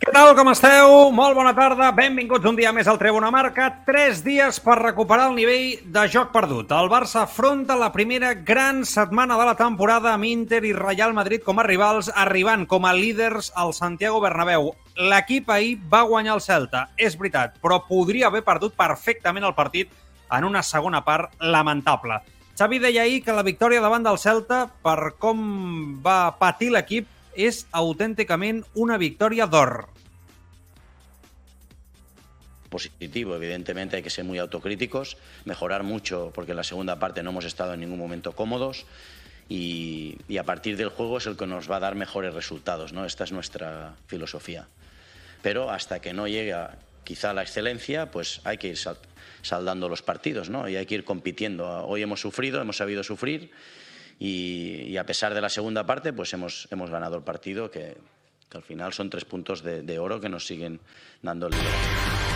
Què tal, com esteu? Molt bona tarda, benvinguts un dia més al Tribuna Marca. Tres dies per recuperar el nivell de joc perdut. El Barça afronta la primera gran setmana de la temporada amb Inter i Real Madrid com a rivals, arribant com a líders al Santiago Bernabéu. L'equip ahir va guanyar el Celta, és veritat, però podria haver perdut perfectament el partit en una segona part lamentable. Xavi deia ahir que la victòria davant del Celta, per com va patir l'equip, és autènticament una victòria d'or. positivo. Evidentemente hay que ser muy autocríticos, mejorar mucho porque en la segunda parte no hemos estado en ningún momento cómodos y, a partir del juego es el que nos va a dar mejores resultados. ¿no? Esta es nuestra filosofía. Pero hasta que no llegue quizá la excelencia, pues hay que ir sal, saldando los partidos ¿no? y hay que ir compitiendo. Hoy hemos sufrido, hemos sabido sufrir y, y a pesar de la segunda parte, pues hemos, hemos ganado el partido que, que al final son tres puntos de, de oro que nos siguen dando el liderazgo.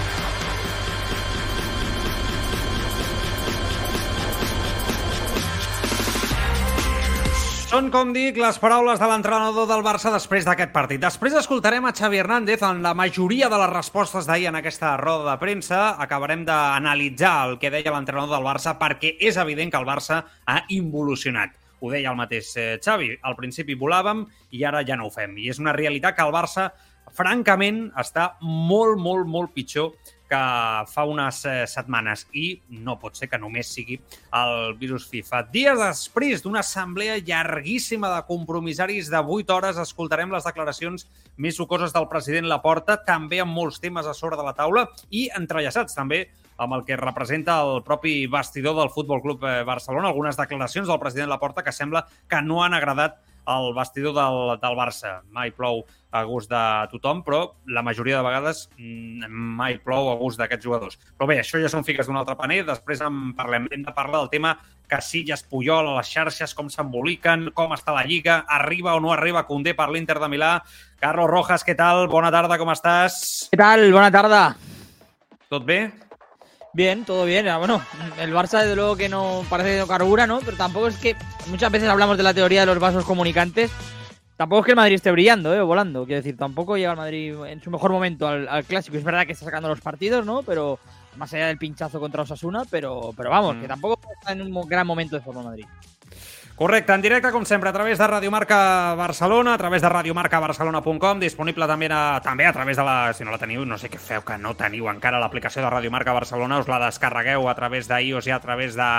Són, com dic, les paraules de l'entrenador del Barça després d'aquest partit. Després escoltarem a Xavi Hernández en la majoria de les respostes d'ahir en aquesta roda de premsa. Acabarem d'analitzar el que deia l'entrenador del Barça perquè és evident que el Barça ha involucionat. Ho deia el mateix eh, Xavi. Al principi volàvem i ara ja no ho fem. I és una realitat que el Barça, francament, està molt, molt, molt pitjor que fa unes eh, setmanes i no pot ser que només sigui el virus FIFA. Dies després d'una assemblea llarguíssima de compromissaris de 8 hores, escoltarem les declaracions més sucoses del president Laporta, també amb molts temes a sobre de la taula i entrellaçats també amb el que representa el propi vestidor del Futbol Club eh, Barcelona, algunes declaracions del president Laporta que sembla que no han agradat al vestidor del, del Barça. Mai plou a gust de tothom, però la majoria de vegades mm, mai plou a gust d'aquests jugadors. Però bé, això ja són fiques d'un altre paner. Després en parlem. Hem de parlar del tema Casillas, Puyol, a les xarxes, com s'emboliquen, com està la Lliga, arriba o no arriba Condé per l'Inter de Milà. Carlos Rojas, què tal? Bona tarda, com estàs? Què tal? Bona tarda. Tot bé? Bien, todo bien. Bueno, el Barça desde luego que no parece de cargura, ¿no? Pero tampoco es que muchas veces hablamos de la teoría de los vasos comunicantes. Tampoco es que el Madrid esté brillando, ¿eh? O volando. Quiero decir, tampoco llega el Madrid en su mejor momento al, al clásico. Es verdad que está sacando los partidos, ¿no? Pero más allá del pinchazo contra Osasuna, pero, pero vamos, Mm. que tampoco está en un gran momento de forma Madrid. Correcte, en directe, com sempre, a través de Radio Marca Barcelona, a través de radiomarcabarcelona.com, disponible també a, també a través de la... Si no la teniu, no sé què feu que no teniu encara l'aplicació de Radio Marca Barcelona, us la descarregueu a través d'iOS i a través de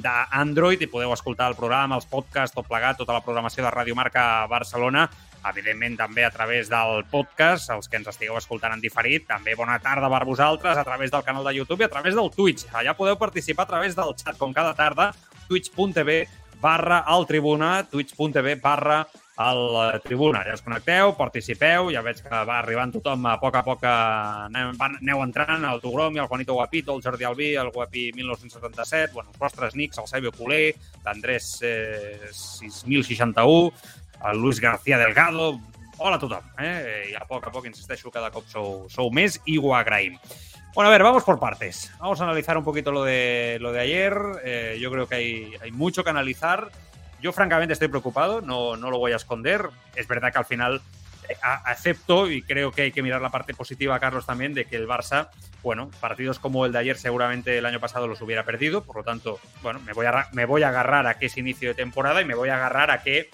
d'Android i podeu escoltar el programa, els podcasts, tot plegat, tota la programació de Radio Marca Barcelona evidentment també a través del podcast, els que ens estigueu escoltant en diferit, també bona tarda per vosaltres a través del canal de YouTube i a través del Twitch. Allà podeu participar a través del xat, com cada tarda, twitch.tv barra al tribuna, twitch.tv barra al tribuna. Ja us connecteu, participeu, ja veig que va arribant tothom a poc a poc, a- aneu, entrant, el Togromi, el Juanito Guapito, el Jordi Albí, el Guapi 1977, bueno, els vostres nics, el Saibio Culer, l'Andrés eh, 6061, el Luis García Delgado, hola a tothom, eh? I a poc a poc, insisteixo, cada cop sou, sou més i ho agraïm. Bueno, a ver, vamos por partes. Vamos a analizar un poquito lo de, lo de ayer. Eh, yo creo que hay, hay mucho que analizar. Yo, francamente, estoy preocupado, no, no lo voy a esconder. Es verdad que al final eh, acepto y creo que hay que mirar la parte positiva, Carlos, también, de que el Barça, bueno, partidos como el de ayer seguramente el año pasado los hubiera perdido. Por lo tanto, bueno, me voy a, me voy a agarrar a que es inicio de temporada y me voy a agarrar a que,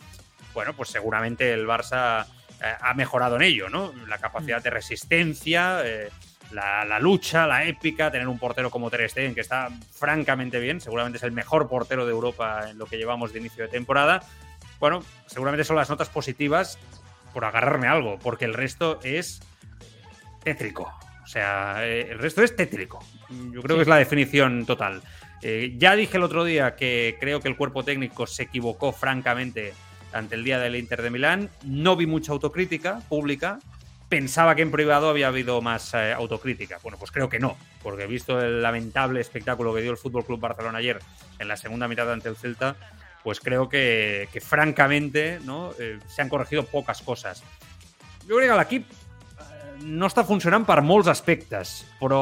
bueno, pues seguramente el Barça eh, ha mejorado en ello, ¿no? La capacidad de resistencia, eh, la, la lucha, la épica, tener un portero como Ter Stegen que está francamente bien, seguramente es el mejor portero de Europa en lo que llevamos de inicio de temporada. Bueno, seguramente son las notas positivas por agarrarme a algo, porque el resto es tétrico. O sea, eh, el resto es tétrico. Yo creo que es la definición total. Eh, ya dije el otro día que creo que el cuerpo técnico se equivocó francamente ante el día del Inter de Milán. No vi mucha autocrítica pública. Pensaba que en privado había habido más eh, autocrítica. Bueno, pues creo que no, porque visto el lamentable espectáculo que dio el Fútbol Club Barcelona ayer en la segunda mitad ante el Celta, pues creo que, que francamente no eh, se han corregido pocas cosas. Jo crec que l'equip eh, no està funcionant per molts aspectes, però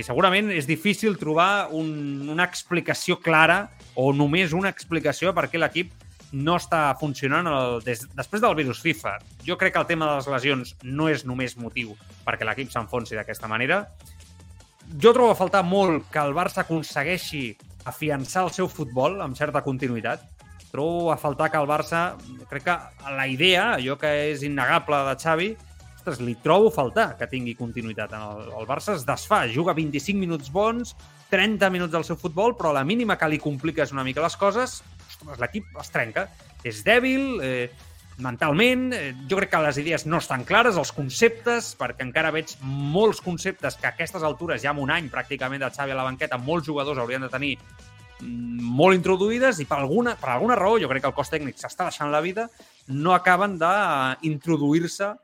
i segurament és difícil trobar un, una explicació clara o només una explicació per què l'equip no està funcionant el, des, després del virus FIFA. Jo crec que el tema de les lesions no és només motiu perquè l'equip s'enfonsi d'aquesta manera. Jo trobo a faltar molt que el Barça aconsegueixi afiançar el seu futbol amb certa continuïtat. Trobo a faltar que el Barça, crec que la idea, allò que és innegable de Xavi, ostres, li trobo faltar que tingui continuïtat. El, el Barça es desfà, juga 25 minuts bons, 30 minuts del seu futbol, però la mínima que li compliques una mica les coses, l'equip es trenca. És dèbil, eh, mentalment, eh, jo crec que les idees no estan clares, els conceptes, perquè encara veig molts conceptes que a aquestes altures, ja en un any pràcticament de Xavi a la banqueta, molts jugadors haurien de tenir mm, molt introduïdes i per alguna, per alguna raó, jo crec que el cos tècnic s'està deixant la vida, no acaben d'introduir-se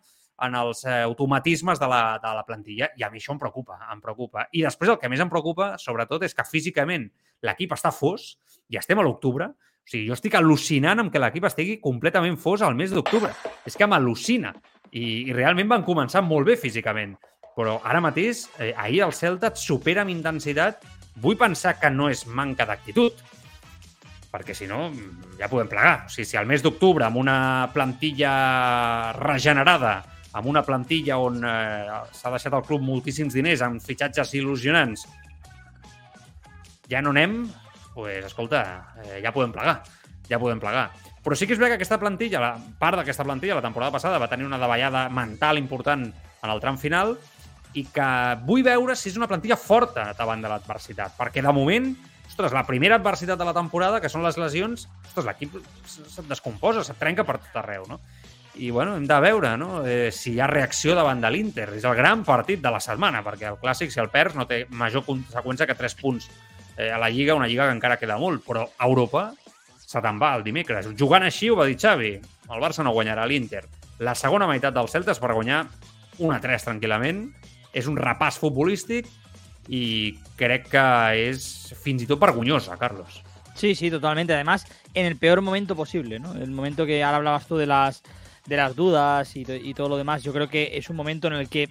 en els eh, automatismes de la, de la plantilla i a mi això em preocupa, em preocupa. I després el que més em preocupa, sobretot, és que físicament l'equip està fos i estem a l'octubre, o sigui, jo estic al·lucinant amb que l'equip estigui completament fos al mes d'octubre. És que m'al·lucina. I, I realment van començar molt bé físicament. Però ara mateix, eh, ahir el Celta et supera amb intensitat. Vull pensar que no és manca d'actitud, perquè si no, ja podem plegar. O sigui, si al mes d'octubre, amb una plantilla regenerada, amb una plantilla on eh, s'ha deixat al club moltíssims diners, amb fitxatges il·lusionants, ja no anem, pues, escolta, eh, ja podem plegar, ja podem plegar. Però sí que és veritat que aquesta plantilla, la part d'aquesta plantilla, la temporada passada, va tenir una davallada mental important en el tram final i que vull veure si és una plantilla forta davant de l'adversitat, perquè de moment, ostres, la primera adversitat de la temporada, que són les lesions, ostres, l'equip se't descomposa, se't trenca per tot arreu, no? I, bueno, hem de veure no? eh, si hi ha reacció davant de l'Inter. És el gran partit de la setmana, perquè el Clàssic, si el perds, no té major conseqüència que 3 punts eh, a la Lliga, una Lliga que encara queda molt, però a Europa se te'n va el dimecres. Jugant així ho va dir Xavi, el Barça no guanyarà l'Inter. La segona meitat del Celta és per guanyar 1-3 tranquil·lament. És un repàs futbolístic i crec que és fins i tot vergonyosa, Carlos. Sí, sí, totalmente. Además, en el peor momento posible, ¿no? El momento que ahora hablabas tú de las, de las dudas y, y todo lo demás, yo creo que es un momento en el que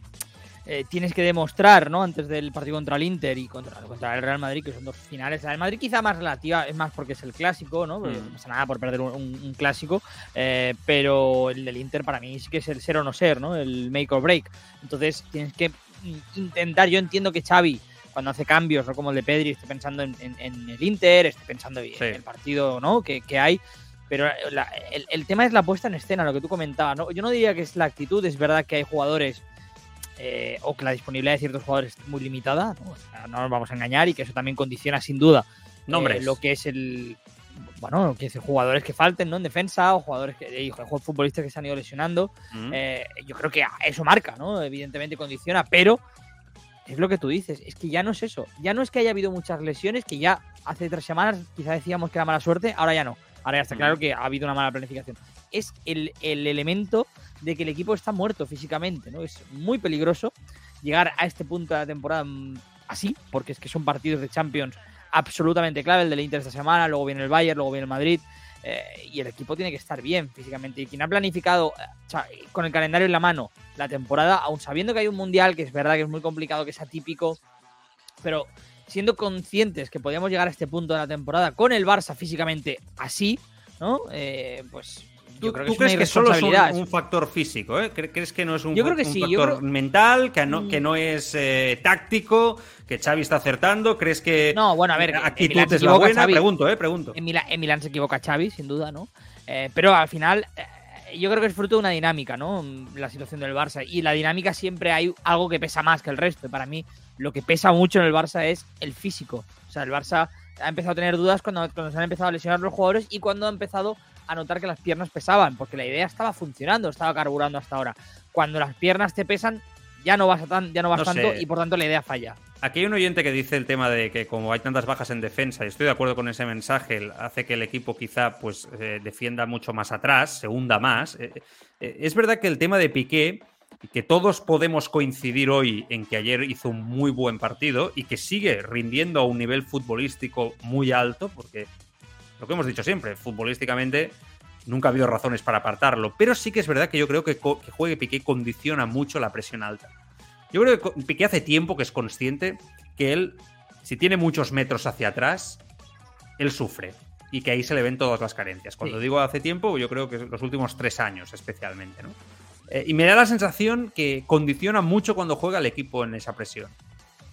eh, tienes que demostrar, ¿no? Antes del partido contra el Inter y contra, contra el Real Madrid, que son dos finales. El Madrid quizá más relativa, es más porque es el clásico, ¿no? Mm. No pasa nada por perder un, un clásico, eh, pero el del Inter para mí sí que es el ser o no ser, ¿no? El make or break. Entonces tienes que intentar, yo entiendo que Xavi cuando hace cambios, ¿no? como el de Pedri, esté pensando en, en, en el Inter, esté pensando en sí. el partido ¿no? que, que hay, pero la, el, el, tema es la puesta en escena, lo que tú comentabas. ¿no? Yo no diría que es la actitud, es verdad que hay jugadores eh, o que la disponibilidad de ciertos jugadores es muy limitada, ¿no? O sea, no nos vamos a engañar y que eso también condiciona sin duda eh, lo que es el bueno, que es jugadores que falten ¿no? en defensa o jugadores que jugadores futbolistas que se han ido lesionando. Mm. Eh, yo creo que eso marca, ¿no? Evidentemente condiciona, pero es lo que tú dices, es que ya no es eso. Ya no es que haya habido muchas lesiones, que ya hace tres semanas quizá decíamos que era mala suerte, ahora ya no. Ahora ya está claro que ha habido una mala planificación. Es el, el elemento de que el equipo está muerto físicamente, ¿no? Es muy peligroso llegar a este punto de la temporada así, porque es que son partidos de Champions absolutamente clave, el del Inter esta semana, luego viene el Bayern, luego viene el Madrid, eh, y el equipo tiene que estar bien físicamente. Y quien ha planificado eh, con el calendario en la mano la temporada, aún sabiendo que hay un mundial, que es verdad que es muy complicado, que es atípico, pero siendo conscientes que podíamos llegar a este punto de la temporada con el Barça físicamente así, ¿no? Eh, pues ¿Tú, creo que ¿tú es crees una que solo es un, factor físico? ¿eh? ¿Cre- ¿Crees que no es un, Yo creo que un sí, yo factor creo- mental, que no, que no es eh, táctico, que Xavi está acertando? ¿Crees que No, bueno, a ver, actitud es la buena? Xavi. Pregunto, ¿eh? Pregunto. En Milán, en Milán se equivoca Xavi, sin duda, ¿no? Eh, pero al final, eh, yo creo que es fruto de una dinámica, ¿no? La situación del Barça. Y la dinámica siempre hay algo que pesa más que el resto. Para mí, lo que pesa mucho en el Barça es el físico. O sea, el Barça ha empezado a tener dudas cuando, cuando se han empezado a lesionar los jugadores y cuando ha empezado a notar que las piernas pesaban, porque la idea estaba funcionando, estaba carburando hasta ahora. Cuando las piernas te pesan, ya no vas, a tan, ya no vas No tanto sé. y por tanto la idea falla. Aquí hay un oyente que dice el tema de que como hay tantas bajas en defensa, y estoy de acuerdo con ese mensaje, hace que el equipo quizá pues eh, defienda mucho más atrás, se hunda más. Eh, eh, es verdad que el tema de Piqué que todos podemos coincidir hoy en que ayer hizo un muy buen partido y que sigue rindiendo a un nivel futbolístico muy alto, porque lo que hemos dicho siempre, futbolísticamente nunca ha habido razones para apartarlo, pero sí que es verdad que yo creo que, que juegue Piqué condiciona mucho la presión alta. Yo creo que Piqué hace tiempo que es consciente que él, si tiene muchos metros hacia atrás, él sufre y que ahí se le ven todas las carencias. Cuando digo hace tiempo, yo creo que los últimos tres años especialmente, ¿no? Eh, y me da la sensación que condiciona mucho cuando juega el equipo en esa presión.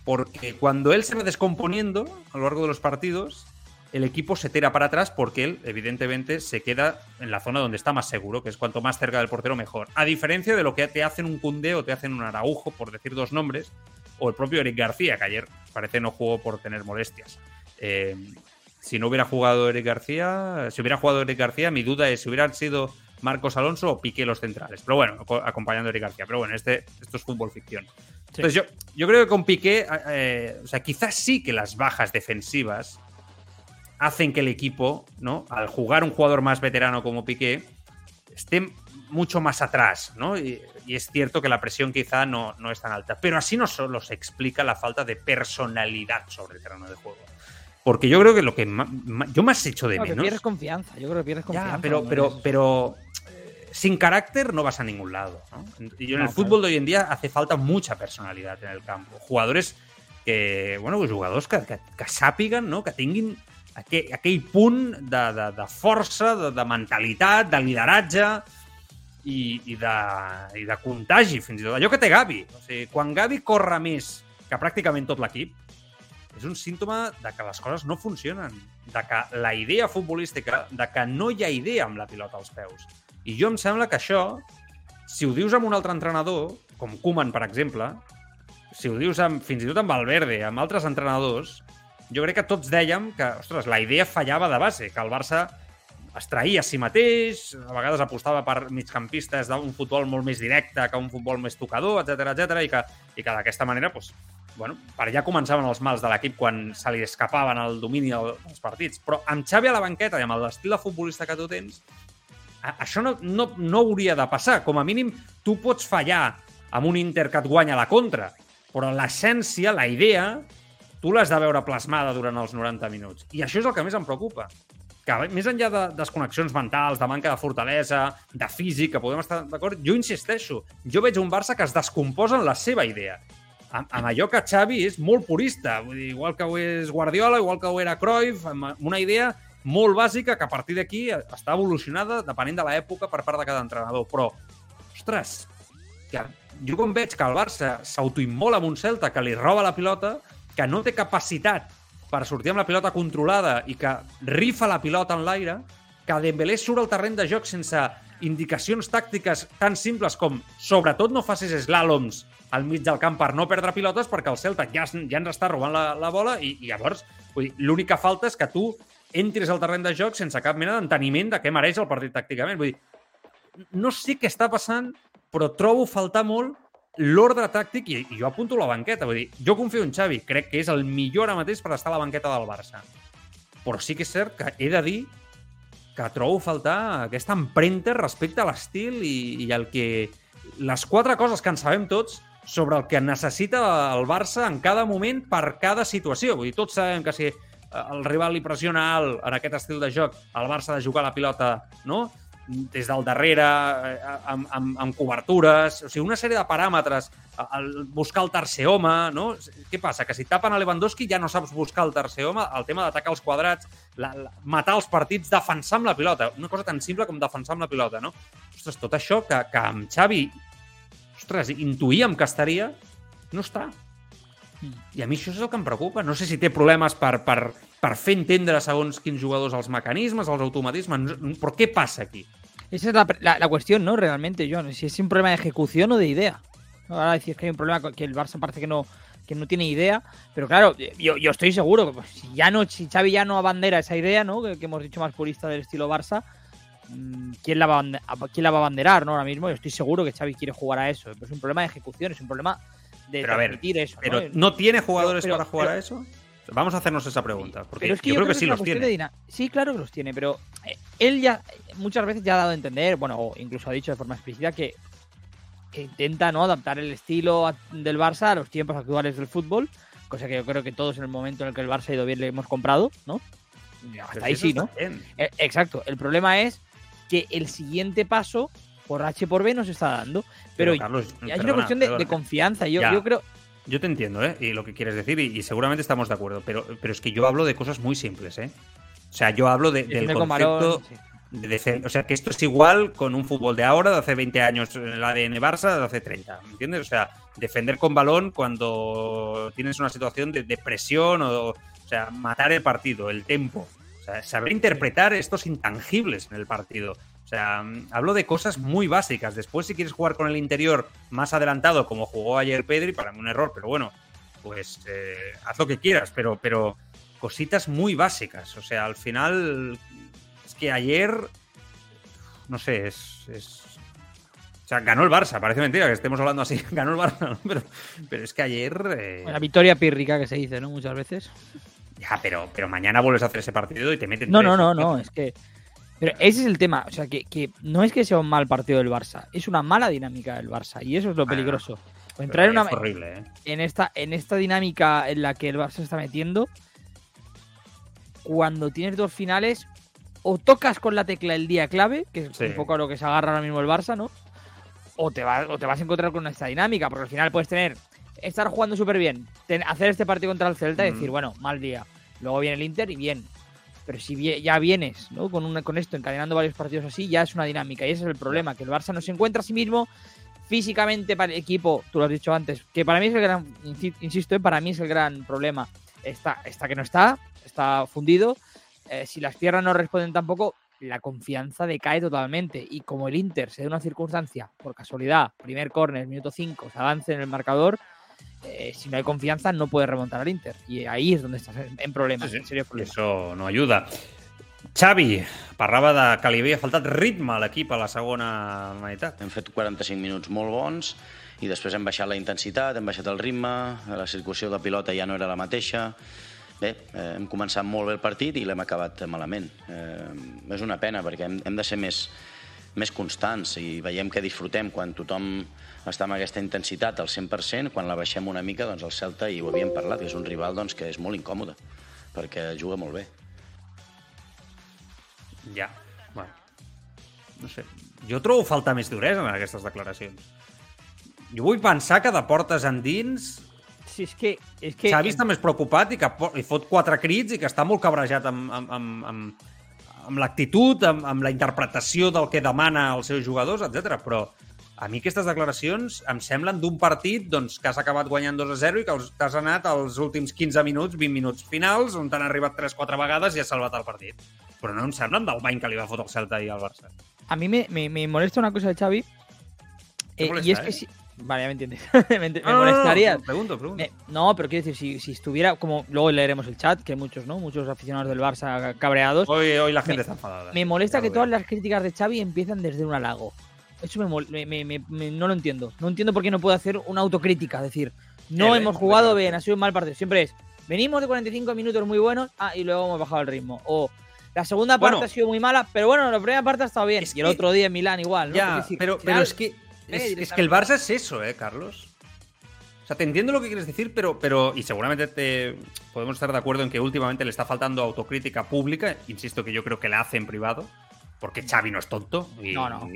Porque cuando él se va descomponiendo a lo largo de los partidos, el equipo se tira para atrás porque él, evidentemente, se queda en la zona donde está más seguro, que es cuanto más cerca del portero mejor. A diferencia de lo que te hacen un Cundé o te hacen un Araujo, por decir dos nombres, o el propio Eric García, que ayer parece no jugó por tener molestias. Eh, si no hubiera jugado Eric García, si hubiera jugado Eric García, mi duda es si hubieran sido Marcos Alonso o Piqué los centrales. Pero bueno, acompañando a Eric García. Pero bueno, este, esto es fútbol ficción. Entonces yo, yo creo que con Piqué, eh, o sea, quizás sí que las bajas defensivas hacen que el equipo, ¿no? Al jugar un jugador más veterano como Piqué, esté mucho más atrás, ¿no? Y, es cierto que la presión quizá no, no es tan alta. Pero así no solo se explica la falta de personalidad sobre el terreno de juego. Porque yo creo que lo que yo más hecho de menos. pierdes confianza, yo creo que pierdes confianza. pero, pero, pero eh, sin carácter no vas a ningún lado. Y en el fútbol de hoy en día hace falta mucha personalidad en el campo. Jugadores que, bueno, pues jugadores que, que, que no? que tinguin aquell, aquell punt de, de, de força, de, de mentalitat, de lideratge i, i, de, i de contagi, fins i tot. Allò que té Gavi. O sigui, quan Gavi corre més que pràcticament tot l'equip, és un símptoma de que les coses no funcionen, de que la idea futbolística, de que no hi ha idea amb la pilota als peus. I jo em sembla que això, si ho dius amb un altre entrenador, com Koeman, per exemple, si ho dius amb, fins i tot amb Valverde, amb altres entrenadors, jo crec que tots dèiem que, ostres, la idea fallava de base, que el Barça es traïa a si mateix, a vegades apostava per migcampistes d'un futbol molt més directe que un futbol més tocador, etc etc i que, i que d'aquesta manera doncs, bueno, per allà començaven els mals de l'equip quan se li escapaven el domini dels partits. Però amb Xavi a la banqueta i amb l'estil de futbolista que tu tens, això no, no, no hauria de passar. Com a mínim, tu pots fallar amb un Inter que et guanya la contra, però l'essència, la idea, tu l'has de veure plasmada durant els 90 minuts. I això és el que més em preocupa. Que més enllà de desconnexions mentals, de manca de fortalesa, de físic, que podem estar d'acord, jo insisteixo, jo veig un Barça que es descomposa en la seva idea amb, amb allò que Xavi és molt purista, vull dir, igual que ho és Guardiola, igual que ho era Cruyff, amb una idea molt bàsica que a partir d'aquí està evolucionada depenent de l'època per part de cada entrenador. Però, ostres, que jo com veig que el Barça s'autoimmola amb un Celta que li roba la pilota, que no té capacitat per sortir amb la pilota controlada i que rifa la pilota en l'aire, que Dembélé surt al terreny de joc sense indicacions tàctiques tan simples com sobretot no facis slàloms al mig del camp per no perdre pilotes perquè el Celta ja, ja ens està robant la, la bola i, i llavors l'única falta és que tu entris al terreny de joc sense cap mena d'enteniment de què mereix el partit tàcticament. Vull dir, no sé què està passant, però trobo faltar molt l'ordre tàctic i, i jo apunto la banqueta. Vull dir, jo confio en Xavi, crec que és el millor ara mateix per estar a la banqueta del Barça. Però sí que és cert que he de dir que trobo faltar aquesta empremta respecte a l'estil i, i el que... Les quatre coses que en sabem tots sobre el que necessita el Barça en cada moment per cada situació. Vull dir, tots sabem que si el rival li pressiona alt en aquest estil de joc, el Barça ha de jugar la pilota no? Des del darrere, eh, amb, amb, amb cobertures, o sigui, una sèrie de paràmetres, el, buscar el tercer home, no? Què passa? Que si tapen a Lewandowski ja no saps buscar el tercer home, el tema d'atacar els quadrats, la, la, matar els partits, defensar amb la pilota, una cosa tan simple com defensar amb la pilota, no? Ostres, tot això que, que amb Xavi ostres, intuïem que estaria, no està. I a mi això és el que em preocupa. No sé si té problemes per, per, per fer entendre segons quins jugadors els mecanismes, els automatismes, però què passa aquí? Esa es la, la, la, cuestión, ¿no? Realmente, John. Si es un problema de ejecución o de idea. Ahora decís que hay un problema que el Barça parece que no, que no tiene idea, pero claro, yo, yo estoy seguro que pues, si ya no, si Xavi ya no abandera esa idea, ¿no? Que, que hemos dicho más purista del estilo Barça, Mm, quién la, va a, quién la va a abanderar ¿no? ahora mismo. Yo estoy seguro que Xavi quiere jugar a eso. Pero es un problema de ejecución, es un problema de permitir eso. Pero ¿no, tiene jugadores para jugar a eso? Vamos a hacernos esa pregunta. Porque yo, creo, que, sí los tiene. Sí, claro que los tiene, pero eh, él ya muchas veces ya ha dado a entender, bueno, o incluso ha dicho de forma explícita que que intenta ¿no? adaptar el estilo del Barça a los tiempos actuales del fútbol, cosa que yo creo que todos en el momento en el que el Barça ha ido bien le hemos comprado, ¿no? Hasta ahí sí, ¿no? Eh, exacto. El problema es que el siguiente paso, por H por B, nos está dando. Pero, hay una cuestión de, confianza. Yo, yo creo. Yo te entiendo, ¿eh? Y lo que quieres decir, y, seguramente estamos de acuerdo, pero, pero es que yo hablo de cosas muy simples, ¿eh? O sea, yo hablo de, del concepto o sea, que esto es igual con un fútbol de ahora, de hace 20 años, el ADN Barça, de hace 30, ¿me entiendes? O sea, defender con balón cuando tienes una situación de, presión o, o sea, matar el partido, el tempo. O sea, saber interpretar estos intangibles en el partido. O sea, hablo de cosas muy básicas. Después, si quieres jugar con el interior más adelantado, como jugó ayer Pedri, para mí un error, pero bueno, pues eh, haz lo que quieras, pero, pero cositas muy básicas. O sea, al final que ayer, no sé, es, O sea, ganó el Barça, parece mentira que estemos hablando así, ganó el Barça, pero, pero es que ayer... Eh... La victoria pírrica que se dice, ¿no? Muchas veces. Ya, pero, pero mañana vuelves a hacer ese partido y te meten... No, no, no, no, es que... Pero ese es el tema, o sea, que, que, no es que sea un mal partido del Barça, es una mala dinámica del Barça y eso es lo peligroso. entrar en una horrible, ¿eh? en esta en esta dinámica en la que el Barça se está metiendo cuando tienes dos finales o tocas con la tecla el día clave, que es un poco a lo que se agarra ahora mismo el Barça, ¿no? O te, o te vas a encontrar con esta dinámica, porque al final puedes tener, estar jugando súper bien, hacer este partido contra el Celta y decir, bueno, mal día. Luego viene el Inter y bien. Pero si ya vienes ¿no? con, una, con esto, encadenando varios partidos así, ya es una dinámica. Y ese es el problema, que el Barça no se encuentra a sí mismo físicamente para el equipo, tú lo has dicho antes, que para mí es el gran, insisto, eh, para mí es el gran problema. Está, está que no está, está fundido eh, si las piernas no responden tampoco, la confianza decae totalmente. Y como el Inter se da una circunstancia, por casualidad, primer córner, minuto 5, se avance en el marcador, eh, si no hay confianza no puede remontar al Inter. Y ahí es donde estás en problemas, en serio Eso no ayuda. Xavi, parlava de que li havia faltat ritme a l'equip a la segona meitat. Hem fet 45 minuts molt bons i després hem baixat la intensitat, hem baixat el ritme, la circulació de pilota ja no era la mateixa, Bé, eh, hem començat molt bé el partit i l'hem acabat malament. Eh, és una pena perquè hem, hem de ser més, més constants i veiem que disfrutem quan tothom està amb aquesta intensitat al 100%, quan la baixem una mica, doncs el Celta, i ho havíem parlat, que és un rival doncs, que és molt incòmode, perquè juga molt bé. Ja, bueno, no sé. Jo trobo falta més duresa en aquestes declaracions. Jo vull pensar que de portes endins si és que... És que... Xavi està més preocupat i que i fot quatre crits i que està molt cabrejat amb, amb, amb, amb, amb l'actitud, amb, amb la interpretació del que demana als seus jugadors, etc. Però a mi aquestes declaracions em semblen d'un partit doncs, que has acabat guanyant 2 a 0 i que has anat als últims 15 minuts, 20 minuts finals, on t'han arribat 3-4 vegades i has salvat el partit. Però no em semblen del bany que li va fotre el Celta ahir al Barça. A mi me, me, me molesta una cosa de Xavi, eh, molesta, y es que eh? si, Vale, ya me entiendes. me, me molestaría. No, pregunto, pregunto. no, pero quiero decir, si, si, estuviera, como luego leeremos el chat, que muchos, ¿no? Muchos aficionados del Barça cabreados. Hoy, hoy la gente está enfadada. Me molesta que todas las críticas de Xavi empiezan desde un halago. Eso me, me, no lo entiendo. No entiendo por qué no puede hacer una autocrítica. Es decir, no hemos jugado bien, ha sido un mal partido. Siempre es, venimos de 45 minutos muy buenos, ah, y luego hemos bajado el ritmo. O la segunda parte ha sido muy mala, pero bueno, la primera parte ha estado bien. y el otro día en Milán igual, ¿no? Ya, pero, pero es que es, que el Barça es eso, ¿eh, Carlos? O sea, te entiendo lo que quieres decir, pero, pero y seguramente te, podemos estar de acuerdo en que últimamente le está faltando autocrítica pública. Insisto que yo creo que la hace en privado, porque Xavi no es tonto. Y, no, no,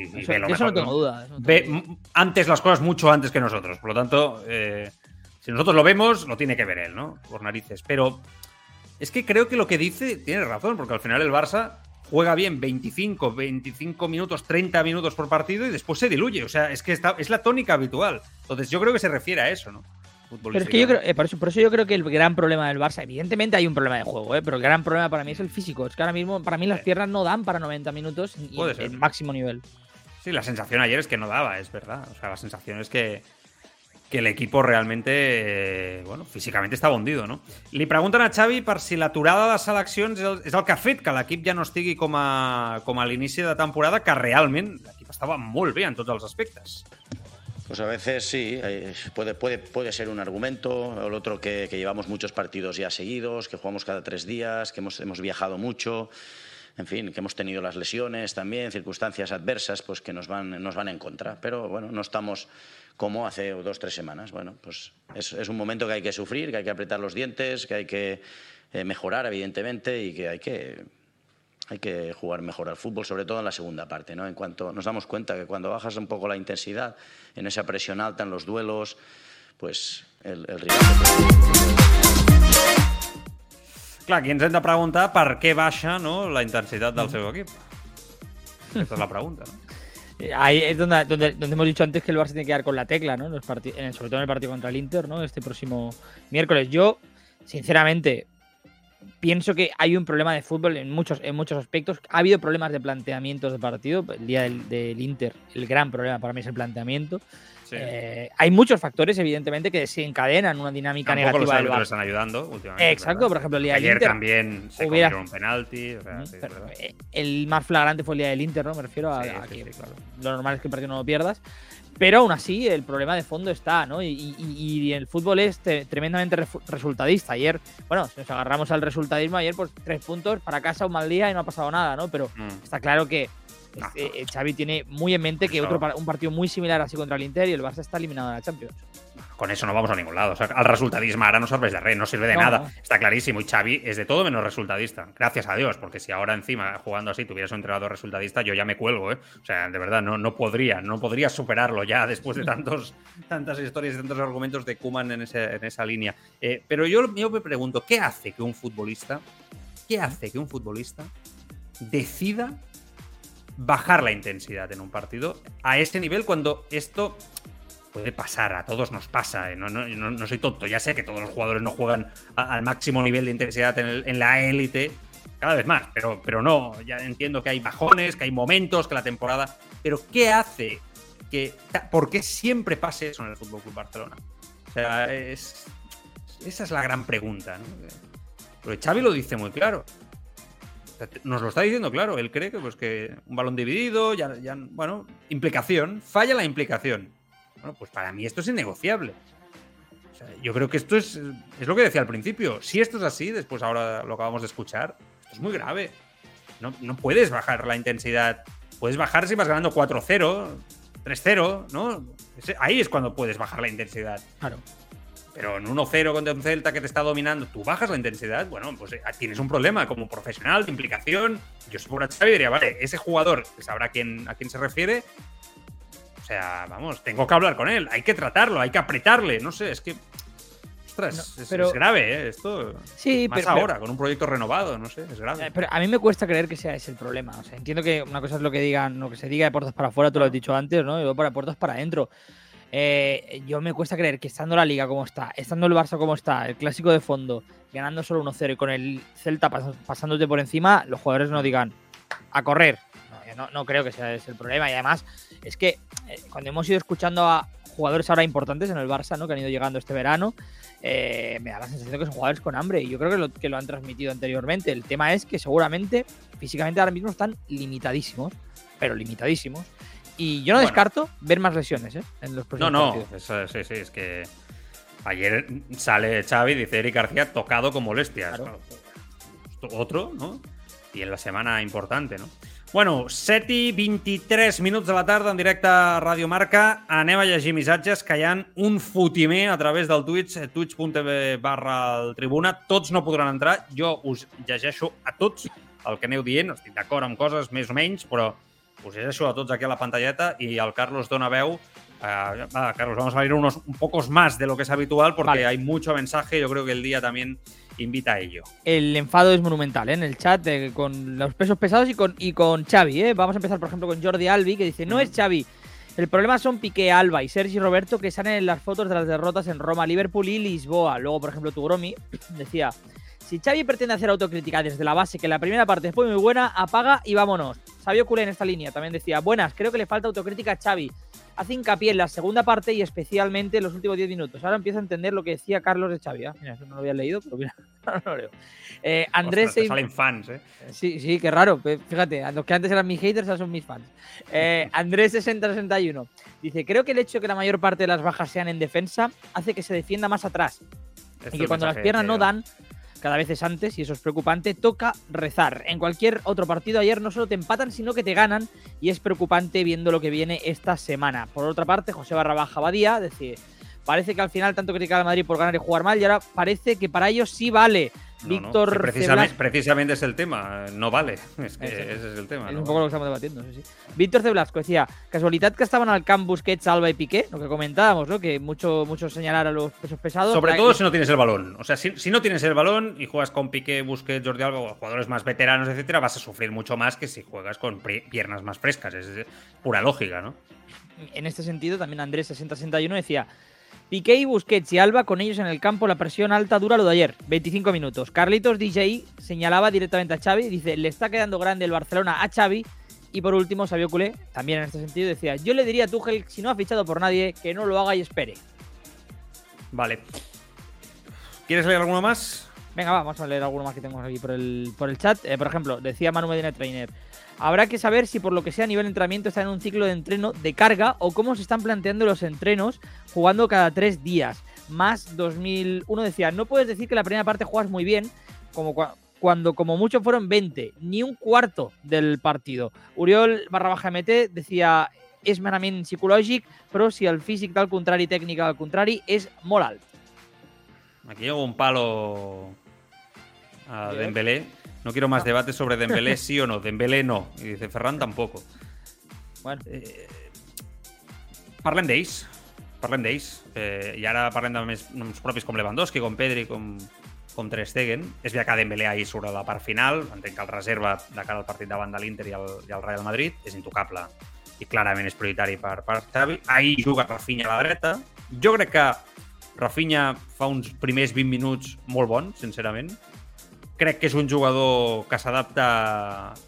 eso, no tengo duda. ve antes las cosas mucho antes que nosotros. Por lo tanto, eh, si nosotros lo vemos, lo tiene que ver él, ¿no? Por narices. Pero es que creo que lo que dice tiene razón, porque al final el Barça juega bien 25, 25 minutos, 30 minutos por partido y después se diluye. O sea, es que está, es la tónica habitual. Entonces yo creo que se refiere a eso, ¿no? Pero es que yo creo, eh, por, eso, por, eso, yo creo que el gran problema del Barça, evidentemente hay un problema de juego, ¿eh? pero el gran problema para mí es el físico. Es que ahora mismo, para mí las piernas no dan para 90 minutos y, en, máximo nivel. Sí, la sensación ayer es que no daba, es verdad. O sea, la sensación es que, que el equipo realmente, eh, bueno, físicamente està hundido, no? Li pregunten a Xavi per si l'aturada de seleccions és el, és el que ha fet que l'equip ja no estigui com a, com a l'inici de temporada, que realment l'equip estava molt bé en tots els aspectes. Pues a veces sí, eh, puede, ser un argumento. El otro que, llevamos muchos partidos ya seguidos, que jugamos cada tres días, que hemos, viajado mucho. en fin, que hemos tenido las lesiones también, circunstancias adversas, pues que nos van, nos van en contra. Pero bueno, no estamos como hace dos, tres semanas. Bueno, pues es, es un momento que hay que sufrir, que hay que apretar los dientes, que hay que eh, mejorar, evidentemente, y que hay que hay que jugar mejor al fútbol, sobre todo en la segunda parte. ¿no? En cuanto nos damos cuenta que cuando bajas un poco la intensidad en esa presión alta en los duelos, pues el, el rival. Clar, aquí ens hem de preguntar per què baixa no, la intensitat del seu equip. Aquesta és la pregunta, ¿no? Eh, Ahí es donde, donde, donde hemos dicho antes que el Barça tiene que dar con la tecla, ¿no? En los parti- en el- sobre todo en el partido contra el Inter, ¿no? Este próximo miércoles. Yo, sinceramente, pienso que hay un problema de fútbol en muchos, en muchos aspectos. Ha habido problemas de planteamientos de partido. El día del, del Inter, el gran problema para mí es el planteamiento. Sí. Eh, hay muchos factores, evidentemente, que desencadenan una dinámica Tampoco los negativa del árbitros Barça. están ayudando últimamente. Exacto, ¿verdad? por ejemplo, el día del Ayer Inter. también se hubiera- un penalti. O sea, sí, eh, el más flagrante fue el día del Inter, ¿no? Me refiero a, Sí, a que claro. lo normal es que el partido no lo pierdas. Pero aún así, el problema de fondo está, ¿no? Y, y- y el fútbol es te- tremendamente resultadista. Ayer, bueno, si nos agarramos al resultadismo, ayer, pues tres puntos para casa, un mal día y no ha pasado nada, ¿no? Pero Mm. está claro que No. este, eh, Xavi tiene muy en mente que otro un partido muy similar así contra el Inter y el Barça está eliminado de la Champions. Con eso no vamos a ningún lado. O sea, al resultadismo ahora no serveix de res, no sirve de No, nada. Está clarísimo. Y Xavi es de todo menos resultadista. Gracias a Dios, porque si ahora encima, jugando así, tuvieras un entrenador resultadista, yo ya me cuelgo, ¿eh? O sea, de verdad, no, no podría, no podría superarlo ya después de tantos, tantas historias y tantos argumentos de Kuman en, ese- en esa línea. Eh, pero yo, yo me pregunto, ¿qué hace que un futbolista, qué hace que un futbolista decida bajar la intensidad en un partido a ese nivel cuando esto puede pasar, a todos nos pasa, eh, no, no, no- soy tonto, ya sé que todos los jugadores no juegan al máximo nivel de intensidad en, el- en la élite, cada vez más, pero, pero no, ya entiendo que hay bajones, que hay momentos, que la temporada, pero ¿qué hace que, por qué siempre pase eso en el Fútbol Club Barcelona? O sea, es, esa es la gran pregunta, ¿no? Porque Xavi lo dice muy claro. Nos lo está diciendo claro. Él cree que, pues, que un balón dividido, ya, ya, bueno, implicación, falla la implicación. Bueno, pues para mí esto es innegociable. O sea, yo creo que esto es, es lo que decía al principio. Si esto es así, después ahora lo acabamos de escuchar, esto es muy grave. No, no puedes bajar la intensidad. Puedes bajar si vas ganando 4-0, 3-0, ¿no? Ahí es cuando puedes bajar la intensidad. Claro. Pero en 1-0 contra un Celta que te está dominando, tú bajas la intensidad, bueno, pues eh, tienes un problema como profesional de implicación. Yo si fuera Xavi diría, vale, ese jugador que sabrá a quién, a quién se refiere. O sea, vamos, tengo que hablar con él, hay que tratarlo, hay que apretarle, no sé, es que. Ostras, No, es, pero- es grave, ¿eh? Esto. Sí, más pero- ahora, con un proyecto renovado, no sé, es grave. Eh, Pero a mí me cuesta creer que sea ese el problema. O sea, entiendo que una cosa es lo que digan, lo que se diga de puertas para afuera, tú lo has dicho antes, ¿no? Y luego para puertas para adentro. Eh, yo me cuesta creer que estando la liga como está, estando el Barça como está, el clásico de fondo, ganando solo 1-0 y con el Celta pas- pasándote por encima, los jugadores no digan a correr. No, no, no creo que sea ese el problema. Y además, es que eh, cuando hemos ido escuchando a jugadores ahora importantes en el Barça, ¿no? Que han ido llegando este verano, eh, me da la sensación que son jugadores con hambre y yo creo que lo, que lo han transmitido anteriormente. El tema es que seguramente físicamente ahora mismo están limitadísimos, pero limitadísimos. Y yo no Bueno. descarto ver más lesiones ¿eh? en los No, próximos no, partidos. eso- sí, sí, es que ayer sale Xavi, dice Eric García, tocado con molestias. Claro. Otro, ¿no? I en la setmana importante, no? Bueno, 7 i 23 minuts de la tarda en directe a Radio Marca. Anem a llegir missatges que hi ha un fotimer a través del Twitch, eh, twitch.tv barra el Tribuna. Tots no podran entrar. Jo us llegeixo a tots el que aneu dient. Estic d'acord amb coses més o menys, però us llegeixo a tots aquí a la pantalleta i el Carlos dona veu. Uh, Carlos, vamos a ir unos un pocos más de lo que es habitual porque Vale. hay mucho mensaje. Yo creo que el día también invita a ello. El enfado es monumental ¿eh? en el chat eh, con los pesos pesados y con, y con Xavi. ¿eh? Vamos a empezar, por ejemplo, con Jordi Albi, que dice, no es Xavi. El problema son Piqué, Alba y Sergi Roberto que salen en las fotos de las derrotas en Roma, Liverpool y Lisboa. Luego, por ejemplo, Tugromi decía, si Xavi pretende hacer autocrítica desde la base, que la primera parte fue muy buena, apaga y vámonos. Sabio Culé en esta línea también decía, buenas, creo que le falta autocrítica a Xavi. Hace hincapié en la segunda parte y especialmente en los últimos 10 minutos. Ahora empiezo a entender lo que decía Carlos de Xavi. ¿ah? Mira, eso no lo había leído, pero mira, ahora lo leo. Eh, Andrés Ostras, Seis- salen fans, ¿eh? Sí, sí, qué raro. Fíjate, los que antes eran mis haters ahora son mis fans. Eh, Andrés6061 dice: Creo que el hecho de que la mayor parte de las bajas sean en defensa hace que se defienda más atrás. Y que cuando las piernas no dan, cada vez es antes y eso es preocupante. Toca rezar. En cualquier otro partido ayer no solo te empatan, sino que te ganan y es preocupante viendo lo que viene esta semana. Por otra parte, José Barrabaja Badía decía, parece que al final tanto criticaba al Madrid por ganar y jugar mal y ahora parece que para ellos sí vale. Víctor no. precisamente, precisamente, es el tema, no vale. Es que ese, es el tema. Es un poco lo que estamos debatiendo. Sí, sí. Víctor C. Blasco decía, casualidad que estaban al camp Busquets, Alba y Piqué, lo que comentábamos, ¿no? Que mucho, mucho señalar a los pesos pesados. Sobre todo si no tienes el balón. O sea, si, si, no tienes el balón y juegas con Piqué, Busquets, Jordi Alba o jugadores más veteranos, etcétera, vas a sufrir mucho más que si juegas con piernas más frescas. Es pura lógica, ¿no? En este sentido, también Andrés 6061 decía. Piqué y Busquets y Alba con ellos en el campo, la presión alta dura lo de ayer, 25 minutos. Carlitos DJ señalaba directamente a Xavi, dice, le está quedando grande el Barcelona a Xavi. Y por último, Sabio Culé, también en este sentido, decía, yo le diría a Tuchel, si no ha fichado por nadie, que no lo haga y espere. Vale. ¿Quieres leer alguno más? Venga, va, vamos a leer alguno más que tenemos aquí por el, por el chat. Eh, por ejemplo, decía Manu Medina Trainer, Habrá que saber si por lo que sea a nivel de entrenamiento está en un ciclo de entreno de carga o cómo se están planteando los entrenos jugando cada tres días. Más 2001 decía, no puedes decir que la primera parte juegas muy bien, como cuando como mucho fueron 20, ni un cuarto del partido. Uriol barra baja MT decía, és merament psicològic, però si el físic del contrari, tècnica del contrari, és molt alt. Aquí llevo un palo a Dembélé. No quiero más debates sobre Dembélé sí o no. Dembélé no. I dice Ferran tampoc. Bueno. Eh, parlem d'ells. Parlem d'ells. Eh, I ara parlem de més noms propis com Lewandowski, com Pedri, com, com Ter Stegen. És veritat que Dembélé ahir surt a la part final. Entenc que el reserva de cara al partit davant de l'Inter i, el, i el Real Madrid és intocable i clarament és prioritari per, per Xavi. Ahir juga Rafinha a la dreta. Jo crec que Rafinha fa uns primers 20 minuts molt bons, sincerament crec que és un jugador que s'adapta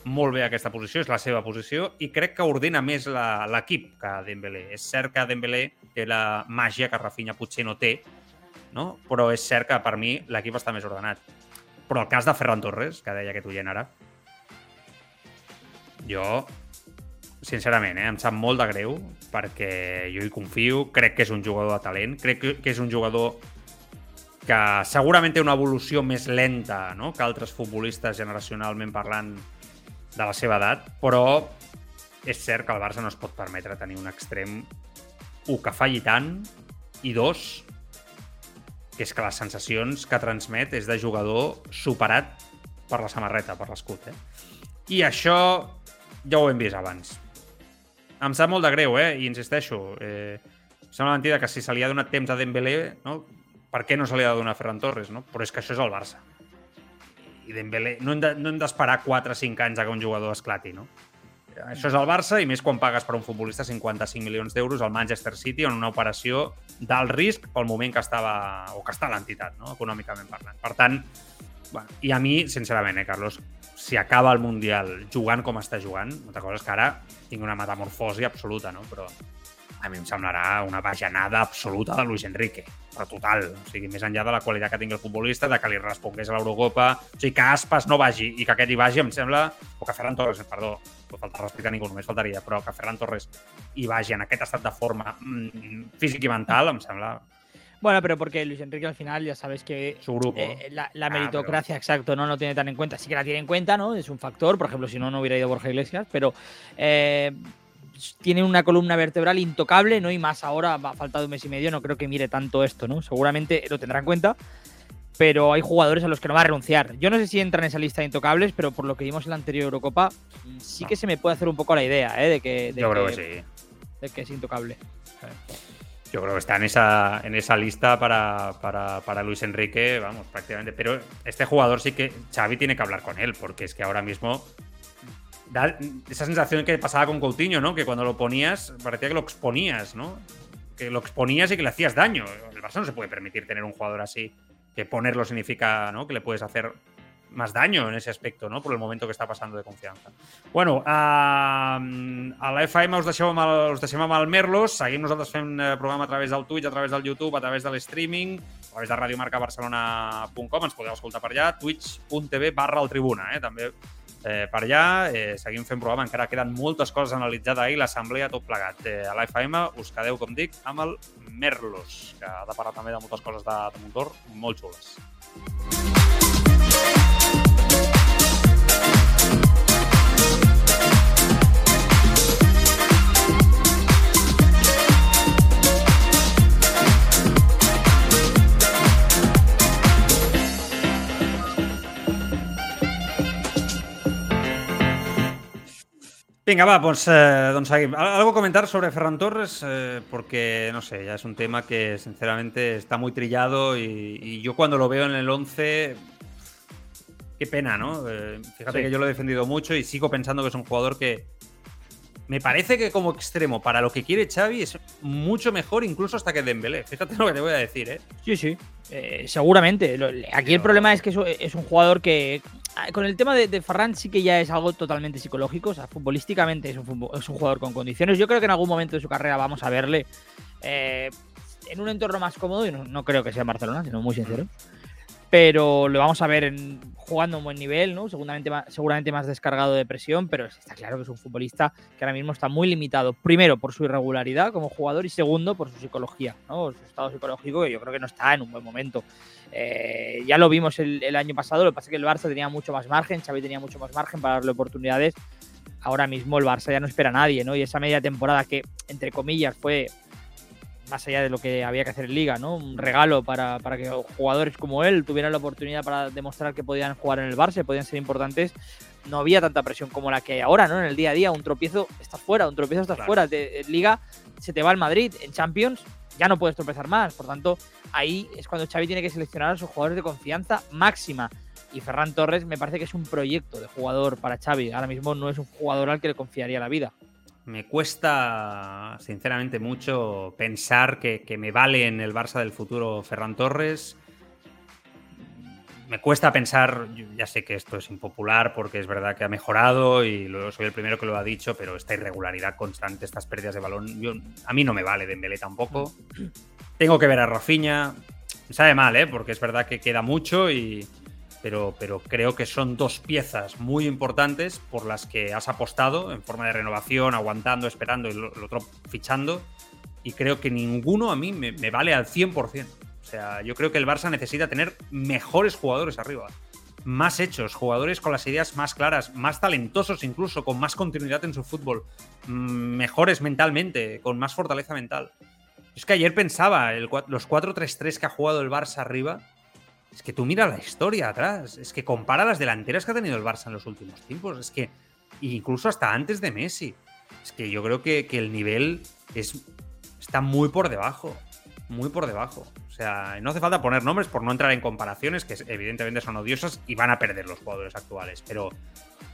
molt bé a aquesta posició, és la seva posició, i crec que ordena més l'equip que Dembélé. És cert que Dembélé té la màgia que Rafinha potser no té, no? però és cert que per mi l'equip està més ordenat. Però el cas de Ferran Torres, que deia aquest oient ara, jo, sincerament, eh, em sap molt de greu perquè jo hi confio, crec que és un jugador de talent, crec que és un jugador que segurament té una evolució més lenta no? que altres futbolistes generacionalment parlant de la seva edat, però és cert que el Barça no es pot permetre tenir un extrem, un, que falli tant, i dos, que és que les sensacions que transmet és de jugador superat per la samarreta, per l'escut. Eh? I això ja ho hem vist abans. Em sap molt de greu, eh? I insisteixo, eh, sembla mentida que si se li ha donat temps a Dembélé, no? Per què no se li ha de donar a Ferran Torres, no? Però és que això és el Barça. I Dembélé, no hem d'esperar de, 4 o 5 anys a que un jugador esclati, no? Això és el Barça, i més quan pagues per un futbolista 55 milions d'euros al Manchester City en una operació d'alt risc pel moment que estava, o que està l'entitat, no? econòmicament parlant. Per tant, bueno, i a mi, sincerament, eh, Carlos, si acaba el Mundial jugant com està jugant, una cosa és que ara tinc una metamorfosi absoluta, no? però a mi em semblarà una bajanada absoluta de Luis Enrique, però total. O sigui, més enllà de la qualitat que tingui el futbolista, de que li respongués a l'Eurocopa, o sigui, que Aspas no vagi i que aquest hi vagi, em sembla, o que Ferran Torres, perdó, no falta respecte a ningú, només faltaria, però que Ferran Torres hi vagi en aquest estat de forma mm, físic i mental, em sembla Bueno, pero porque Luis Enrique al final ya sabes que Su grupo. eh, la, la, meritocracia, ah, pero... exacto, no lo tiene tan en cuenta. Sí que la tiene en cuenta, ¿no? Es un factor, por ejemplo, si no, no hubiera ido Borja Iglesias, pero eh, tiene una columna vertebral intocable, ¿no? Y más ahora, ha faltado un mes y medio, no creo que mire tanto esto, ¿no? Seguramente lo tendrá en cuenta, pero hay jugadores a los que no va a renunciar. Yo no sé si entra en esa lista de intocables, pero por lo que vimos en la anterior Eurocopa, sí que se me puede hacer un poco la idea, ¿eh? De que, de Yo que, creo que sí. De que es intocable. Yo creo que está en esa, en esa lista para, para, para, Luis Enrique, vamos, prácticamente. Pero este jugador sí que Xavi tiene que hablar con él, porque es que ahora mismo esa sensación que pasaba con Coutinho, ¿no? Que cuando lo ponías, parecía que lo exponías, ¿no? Que lo exponías y que le hacías daño. El Barça no se puede permitir tener un jugador así, que ponerlo significa, ¿no? Que le puedes hacer más daño en ese aspecto, no? Por el momento que està passant de confiança. Bueno, a, la FM us deixem, el, us Merlos, seguim nosaltres fent programa a través del Twitch, a través del YouTube, a través de l'streaming, a través de radiomarcabarcelona.com, ens podeu escoltar per allà, twitch.tv barra el tribuna, eh? Eh, per allà. Eh, seguim fent programa, encara queden moltes coses a analitzar d'ahir, l'assemblea, tot plegat. Eh, a l'FM us quedeu, com dic, amb el Merlos, que ha de parlar també de moltes coses de, de motor molt xules. Vinga, va, doncs, eh, doncs seguim. Al- Algo comentar sobre Ferran Torres, eh, porque, no sé, ya es un tema que sinceramente está muy trillado y, y yo cuando lo veo en el 11, qué pena, ¿no? Eh, fíjate Sí. que yo lo he defendido mucho y sigo pensando que es un jugador que me parece que como extremo, para lo que quiere Xavi, es mucho mejor incluso hasta que Dembélé. Fíjate lo que te voy a decir, ¿eh? Sí, sí. Eh, seguramente. Aquí el problema es que es, un jugador que. ah, Con el tema de, de Ferran sí que ya es algo totalmente psicológico. O sea, futbolísticamente es un, es un jugador con condiciones. Yo creo que en algún momento de su carrera vamos a verle eh, en un entorno más cómodo. Y no, no creo que sea en Barcelona, sino muy sincero. Pero lo vamos a ver jugando a un buen nivel, ¿no? Seguramente seguramente más descargado de presión, pero está claro que es un futbolista que ahora mismo está muy limitado. Primero, por su irregularidad como jugador y segundo, por su psicología, ¿no? Su estado psicológico, que yo creo que no está en un buen momento. Eh, ya lo vimos el, el año pasado, lo que pasa es que el Barça tenía mucho más margen, Xavi tenía mucho más margen para darle oportunidades. Ahora mismo el Barça ya no espera a nadie, ¿no? Y esa media temporada que, entre comillas, fue más allá de lo que había que hacer en liga, ¿no? Un regalo para, para que jugadores como él tuvieran la oportunidad para demostrar que podían jugar en el Barça, podían ser importantes. No había tanta presión como la que hay ahora, ¿no? En el día a día, un tropiezo estás fuera, un tropiezo estás Claro. fuera. De, en liga se te va al Madrid, en Champions ya no puedes tropezar más. Por tanto, ahí es cuando Xavi tiene que seleccionar a sus jugadores de confianza máxima. Y Ferran Torres me parece que es un proyecto de jugador para Xavi. Ahora mismo no es un jugador al que le confiaría la vida. Me cuesta, sinceramente, mucho pensar que, que me vale en el Barça del futuro Ferran Torres. Me cuesta pensar, ya sé que esto es impopular porque es verdad que ha mejorado y lo, soy el primero que lo ha dicho, pero esta irregularidad constante, estas pérdidas de balón, a mí no me vale Dembélé tampoco. Tengo que ver a Rafinha. Me sabe mal, ¿eh? porque es verdad que queda mucho y, pero, creo que son dos piezas muy importantes por las que has apostado en forma de renovación, aguantando, esperando y lo, otro fichando. Y creo que ninguno a mí me, vale al 100%. O sea, yo creo que el Barça necesita tener mejores jugadores arriba. Más hechos, jugadores con las ideas más claras, más talentosos incluso, con más continuidad en su fútbol, mm, mejores mentalmente, con más fortaleza mental. Es que ayer pensaba, los 4-3-3 que ha jugado el Barça arriba, es que tú mira la historia atrás. Es que compara las delanteras que ha tenido el Barça en los últimos tiempos. Es que incluso hasta antes de Messi. Es que yo creo que, el nivel es, está muy por debajo. Muy por debajo. O sea, no hace falta poner nombres por no entrar en comparaciones, que evidentemente son odiosas y van a perder los jugadores actuales. Pero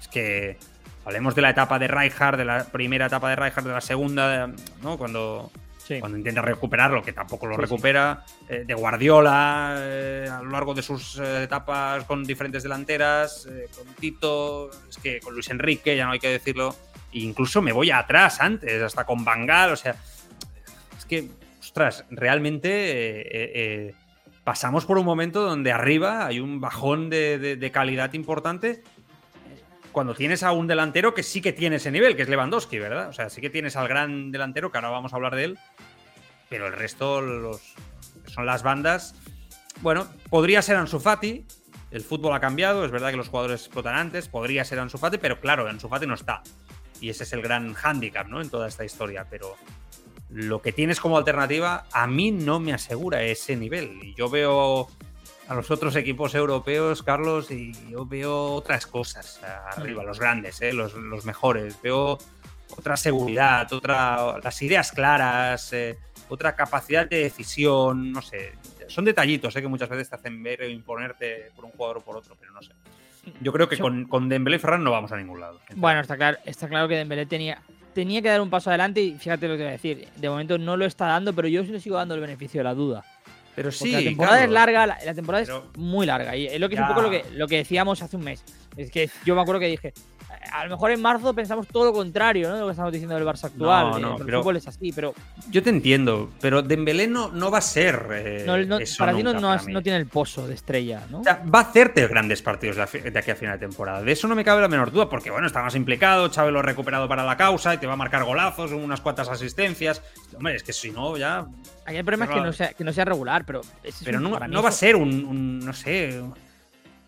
es que hablemos de la etapa de Rijkaard, de la primera etapa de Rijkaard, de la segunda, ¿no? Cuando, Sí. cuando intenta recuperarlo, que tampoco lo Sí, recupera, eh, de Guardiola eh, a lo largo de sus eh, etapas con diferentes delanteras, con Tito, es que con Luis Enrique, ya no hay que decirlo, e incluso me voy atrás antes, hasta con Bangal, o sea, es que, ostras, realmente pasamos por un momento donde arriba hay un bajón de, de- de calidad importante. Cuando tienes a un delantero que sí que tiene ese nivel, que es Lewandowski, ¿verdad? O sea, sí que tienes al gran delantero, que ahora vamos a hablar de él, pero el resto, los son las bandas, bueno, podría ser Ansu Fati, el fútbol ha cambiado, es verdad que los jugadores explotan antes, podría ser Ansu Fati, pero claro, Ansu Fati no está. Y ese es el gran hándicap, ¿no? En toda esta historia, pero lo que tienes como alternativa a mí no me asegura ese nivel. Y yo veo a los otros equipos europeos, Carlos, y yo veo otras cosas arriba, los grandes, ¿eh? los, los mejores. Veo otra seguridad, otra, las ideas claras, eh, otra capacidad de decisión, no sé. Son detallitos ¿eh? que muchas veces te hacen ver o imponerte por un jugador o por otro, pero no sé. Yo creo que con, con Dembélé y Ferran no vamos a ningún lado. Bueno, está claro, está claro que Dembélé tenía, tenía que dar un paso adelante y fíjate lo que voy a decir. De momento no lo está dando, pero yo sí le sigo dando el beneficio de la duda. Pero Porque sí, la temporada es larga, la, la temporada Pero- es muy larga. Y es lo que es un poco lo que, lo que decíamos hace un mes. Es que yo me acuerdo que dije, a lo mejor en marzo pensamos todo lo contrario, ¿no? De lo que estamos diciendo del Barça actual. No, Eh, no, el pero- fútbol es así, pero Yo te entiendo, pero Dembélé no, no va a ser eh, no, no- eso para ti no, no para tiene el pozo de estrella, ¿no? O sea, va a hacerte grandes partidos de, aquí a final de temporada. De eso no me cabe la menor duda, porque bueno, está más implicado, Chávez lo ha recuperado para la causa y te va a marcar golazos, unas cuantas asistencias. Hombre, es que si no, ya. Aquí el problema es que no, sea, que no sea regular, pero, Pero un- no, va a ser un, un, no sé, un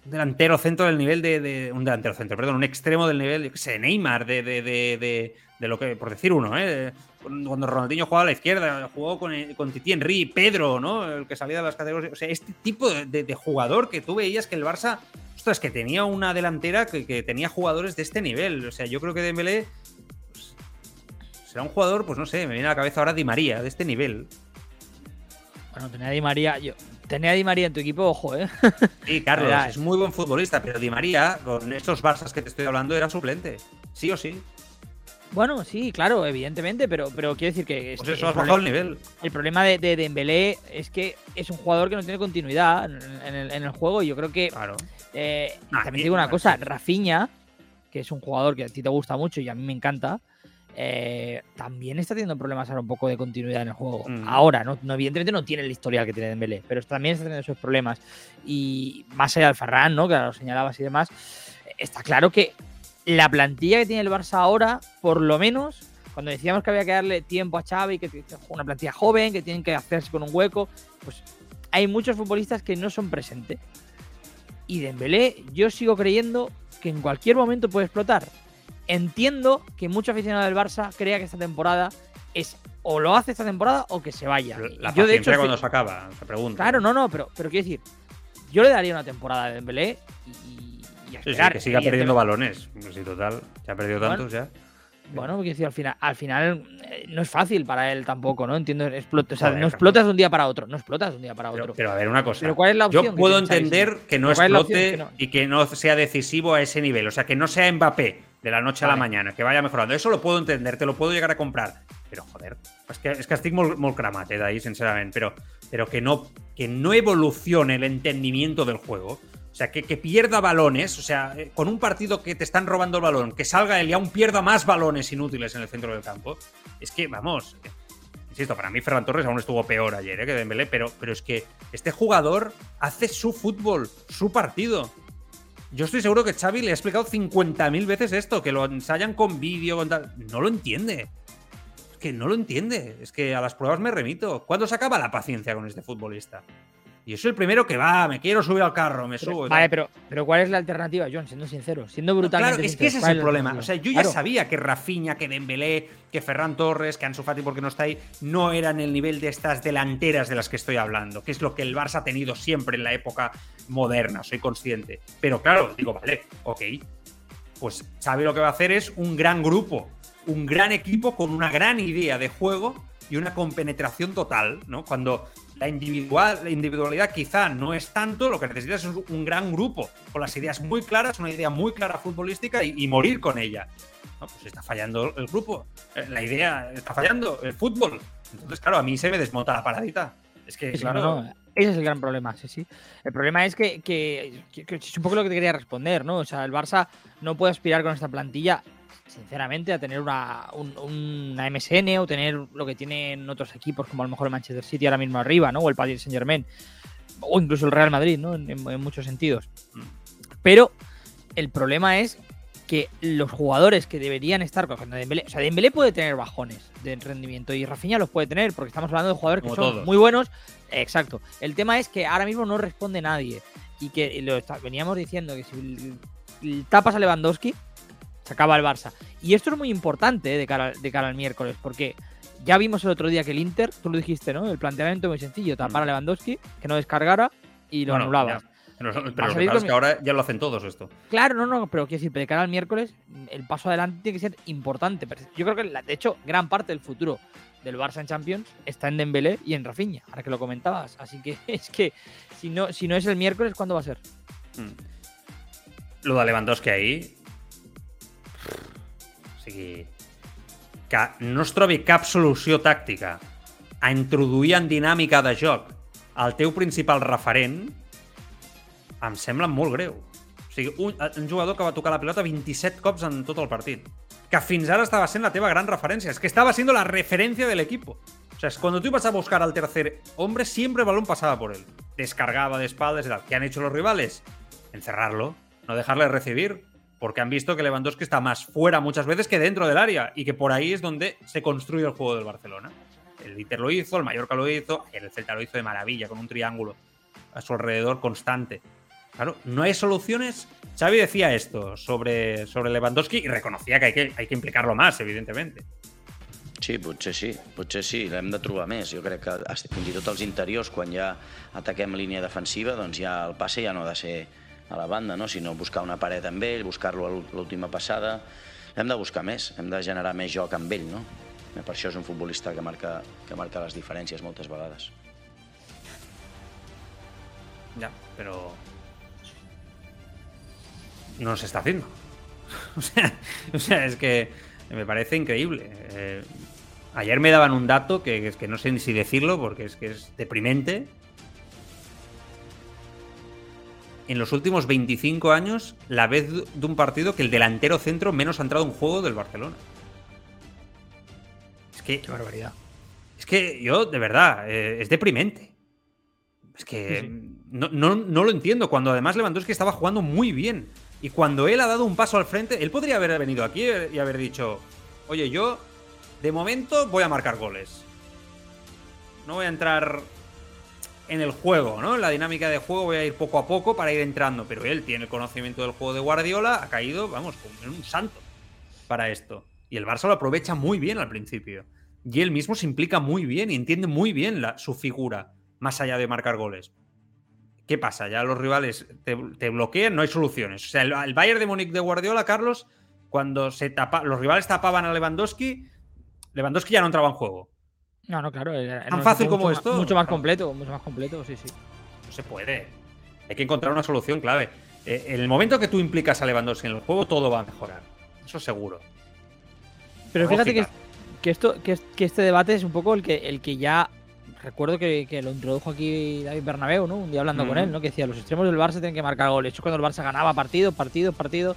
delantero centro del nivel de, Un delantero centro, perdón, un extremo del nivel, de Neymar, de, de, de, de, lo que. Por decir uno, ¿eh? Cuando Ronaldinho jugaba a la izquierda, jugó con, con Titi Henry, Pedro, ¿no? El que salía de las categorías. O sea, este tipo de, jugador que tú veías que el Barça. Ostras, que tenía una delantera que, que tenía jugadores de este nivel. O sea, yo creo que Dembélé. Pues, será un jugador, pues no sé, me viene a la cabeza ahora Di María, de este nivel. Bueno, tenía Di María. Yo, tenía Di María en tu equipo, ojo, ¿eh? Sí, Carlos, es muy buen futbolista, pero Di María, con estos Barças que te estoy hablando, era suplente. Sí o sí. Bueno, sí, claro, evidentemente, pero, pero quiero decir que. Pues eso, has bajado el nivel. El problema de, de Dembélé es que es un jugador que no tiene continuidad en, el, juego y yo creo que. Claro. Eh, también digo una cosa, Rafinha, que es un jugador que a ti te gusta mucho y a mí me encanta, eh, también está teniendo problemas ahora un poco de continuidad en el juego. Mm. Ahora, no, evidentemente no tiene el historial que tiene Dembélé, pero también está teniendo esos problemas. Y más allá del Ferran, ¿no? que lo señalabas y demás, está claro que la plantilla que tiene el Barça ahora, por lo menos, cuando decíamos que había que darle tiempo a Xavi, que es una plantilla joven, que tienen que hacerse con un hueco, pues hay muchos futbolistas que no son presentes. Y Dembélé, yo sigo creyendo que en cualquier momento puede explotar. Entiendo que mucho aficionado del Barça crea que esta temporada es o lo hace esta temporada o que se vaya. La yo de hecho cuando se acaba, se pregunta. Claro, no, no, pero, pero quiero decir, yo le daría una temporada de Dembélé y, y que siga perdiendo balones. Sí, total, se ha perdido tantos ya. Bueno, porque al final, al final eh, no es fácil para él tampoco, ¿no? Entiendo, explota, o sea, no explotas de un día para otro, no explotas de un día para otro. Pero, a ver, una cosa. Pero ¿cuál es la opción Yo puedo entender que no explote y que no sea decisivo a ese nivel, o sea, que no sea Mbappé de la noche a la mañana, que vaya mejorando. Eso lo puedo entender, te lo puedo llegar a comprar. Pero joder, es que, es que estic molt, cramate de ahí, sinceramente. Pero, pero que, no, que no evolucione el entendimiento del juego. O sea, que, que, pierda balones, o sea, eh, con un partido que te están robando el balón, que salga él y aún pierda más balones inútiles en el centro del campo. Es que, vamos, eh, insisto, para mí Ferran Torres aún estuvo peor ayer ¿eh? que Dembélé, pero, pero es que este jugador hace su fútbol, su partido. Yo estoy seguro que Xavi le ha explicado 50.000 veces esto, que lo ensayan con vídeo, con tal. No lo entiende. Es que no lo entiende. Es que a las pruebas me remito. ¿Cuándo se acaba la paciencia con este futbolista? Y yo soy el primero que va, me quiero subir al carro, me subo. Vale, pero, pero ¿cuál es la alternativa, John? Siendo sincero, siendo brutalmente Claro, es que ese es el problema. O sea, yo ya sabía que Rafinha, que Dembélé, que Ferran Torres, que Ansu Fati porque no está ahí, no eran el nivel de estas delanteras de las que estoy hablando, que es lo que el Barça ha tenido siempre en la época moderna, soy consciente. Pero claro, digo, vale, ok. Pues sabe lo que va a hacer es un gran grupo, un gran equipo con una gran idea de juego y una compenetración total, ¿no? Cuando la, individual, la individualidad quizá no es tanto, lo que necesitas es un gran grupo, con las ideas muy claras, una idea muy clara futbolística y, morir con ella. No, pues está fallando el grupo, eh, la idea está fallando, el fútbol. Entonces, claro, a mí se me desmonta la paradita. Es que, claro. ese es el gran problema, sí, sí. El problema es que, que, que, es un poco lo que te quería responder, ¿no? O sea, el Barça no puede aspirar con esta plantilla sinceramente, a tener una, una MSN o tener lo que tienen otros equipos, como a lo mejor el Manchester City ahora mismo arriba, ¿no? O el Paris Saint Germain, o incluso el Real Madrid, ¿no? En, muchos sentidos. Pero el problema es que los jugadores que deberían estar cogiendo Dembélé, o sea, Dembélé puede tener bajones de rendimiento y Rafinha los puede tener porque estamos hablando de jugadores que son muy buenos. Exacto. El tema es que ahora mismo no responde nadie y que lo veníamos diciendo que si tapas a Lewandowski, se acaba el Barça. Y esto es muy importante eh, de, cara, de cara al miércoles, porque ya vimos el otro día que el Inter, tú lo dijiste, ¿no? El planteamiento muy sencillo, tapar a mm. Lewandowski, que no descargara y lo anulaba. Pero, es que ahora ya lo hacen todos esto. Claro, no, no, pero quiero decir, de cara al miércoles, el paso adelante tiene que ser importante. Yo creo que, de hecho, gran parte del futuro del Barça en Champions está en Dembélé y en Rafinha, ahora que lo comentabas. Así que es que si no, si no es el miércoles, ¿cuándo va a ser? Mm. Lo de Lewandowski ahí, o que no es trobi cap a introduir en dinàmica de joc el teu principal referent, em sembla molt greu. O un, jugador que va tocar la pilota 27 cops en tot el partit. Que fins ara estava sent la teva gran referència. Es que estava siendo la referencia del equipo. O sea, cuando tú ibas a buscar al tercer hombre, siempre el balón pasaba por él. Descargaba de espaldas y tal. ¿Qué han hecho los rivales? Encerrarlo, no dejarle recibir, porque han visto que Lewandowski está más fuera muchas veces que dentro del área y que por ahí es donde se construye el juego del Barcelona. El Inter lo hizo, el Mallorca lo hizo, el Celta lo hizo de maravilla con un triángulo a su alrededor constante. Claro, no hay soluciones. Xavi decía esto sobre, sobre Lewandowski y reconocía que hay, que hay que implicarlo más, evidentemente. Sí, potser sí, potser sí, l'hem de trobar més. Jo crec que fins i tot els interiors, quan ja ataquem línia defensiva, doncs ja el passe ja no ha de a la banda, no? sinó buscar una paret amb ell, buscar-lo a l'última passada. Hem de buscar més, hem de generar més joc amb ell, no? Per això és un futbolista que marca, que marca les diferències moltes vegades. Ya, pero no se está haciendo. O sea, o sea es que me parece increíble. Eh, ayer me daban un dato que es que no sé ni si decirlo porque es que es deprimente. En los últimos 25 años, la vez de un partido que el delantero centro menos ha entrado en juego del Barcelona. Es que. Qué barbaridad. Es que yo, de verdad, eh, es deprimente. Es que sí, sí. No, no, no, lo entiendo. Cuando además Lewandowski estaba jugando muy bien. Y cuando él ha dado un paso al frente, él podría haber venido aquí y haber dicho: Oye, yo de momento voy a marcar goles. No voy a entrar en el juego, ¿no? En la dinámica de juego voy a ir poco a poco para ir entrando. Pero él tiene el conocimiento del juego de Guardiola, ha caído, vamos, como un santo para esto. Y el Barça lo aprovecha muy bien al principio. Y él mismo se implica muy bien y entiende muy bien la, su figura, más allá de marcar goles. ¿Qué pasa? Ya los rivales te, te bloquean, no hay soluciones. O sea, el, el, Bayern de Múnich de Guardiola, Carlos, cuando se tapa, los rivales tapaban a Lewandowski, Lewandowski ya no entraba en juego. No, no, claro. Era, Tan fácil como mucho, esto. Mucho más completo, mucho más completo, sí, sí. No se puede. Hay que encontrar una solución clave. Eh, en el momento que tú implicas a Lewandowski en el juego, todo va a mejorar. Eso seguro. Pero fíjate que, que, esto, que, que, este debate es un poco el que, el que ya recuerdo que, que, lo introdujo aquí David Bernabeu, ¿no? Un día hablando mm. con él, ¿no? Que decía, los extremos del Barça tienen que marcar goles. Eso cuando el Barça ganaba partido, partido, partido,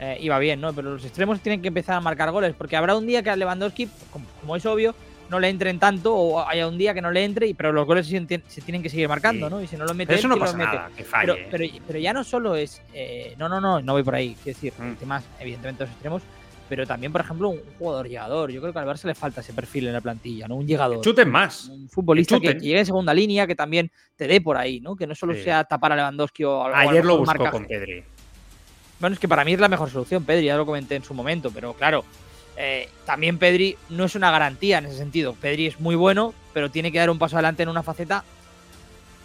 eh, iba bien, ¿no? Pero los extremos tienen que empezar a marcar goles, porque habrá un día que a Lewandowski, como, como es obvio, no le entren tanto, o haya un día que no le entre, pero los goles se, se tienen que seguir marcando, sí. ¿no? Y si no lo mete pero eso no pasa mete. nada, que falle. Pero, pero, pero, ya no solo es... Eh, no, no, no, no voy por ahí. Quiero decir, Mm. evidentemente, los extremos, pero también, por ejemplo, un jugador llegador. Yo creo que al Barça le falta ese perfil en la plantilla, ¿no? Un llegador. Chuten más. Un futbolista Que que, llegue en segunda línea, que también te dé por ahí, ¿no? Que no solo Sí. sea tapar a Lewandowski o algo Ayer lo buscó con Pedri. Bueno, es que para mí es la mejor solución, Pedri, ya lo comenté en su momento, pero claro, eh, también Pedri no es una garantía en ese sentido. Pedri es muy bueno, pero tiene que dar un paso adelante en una faceta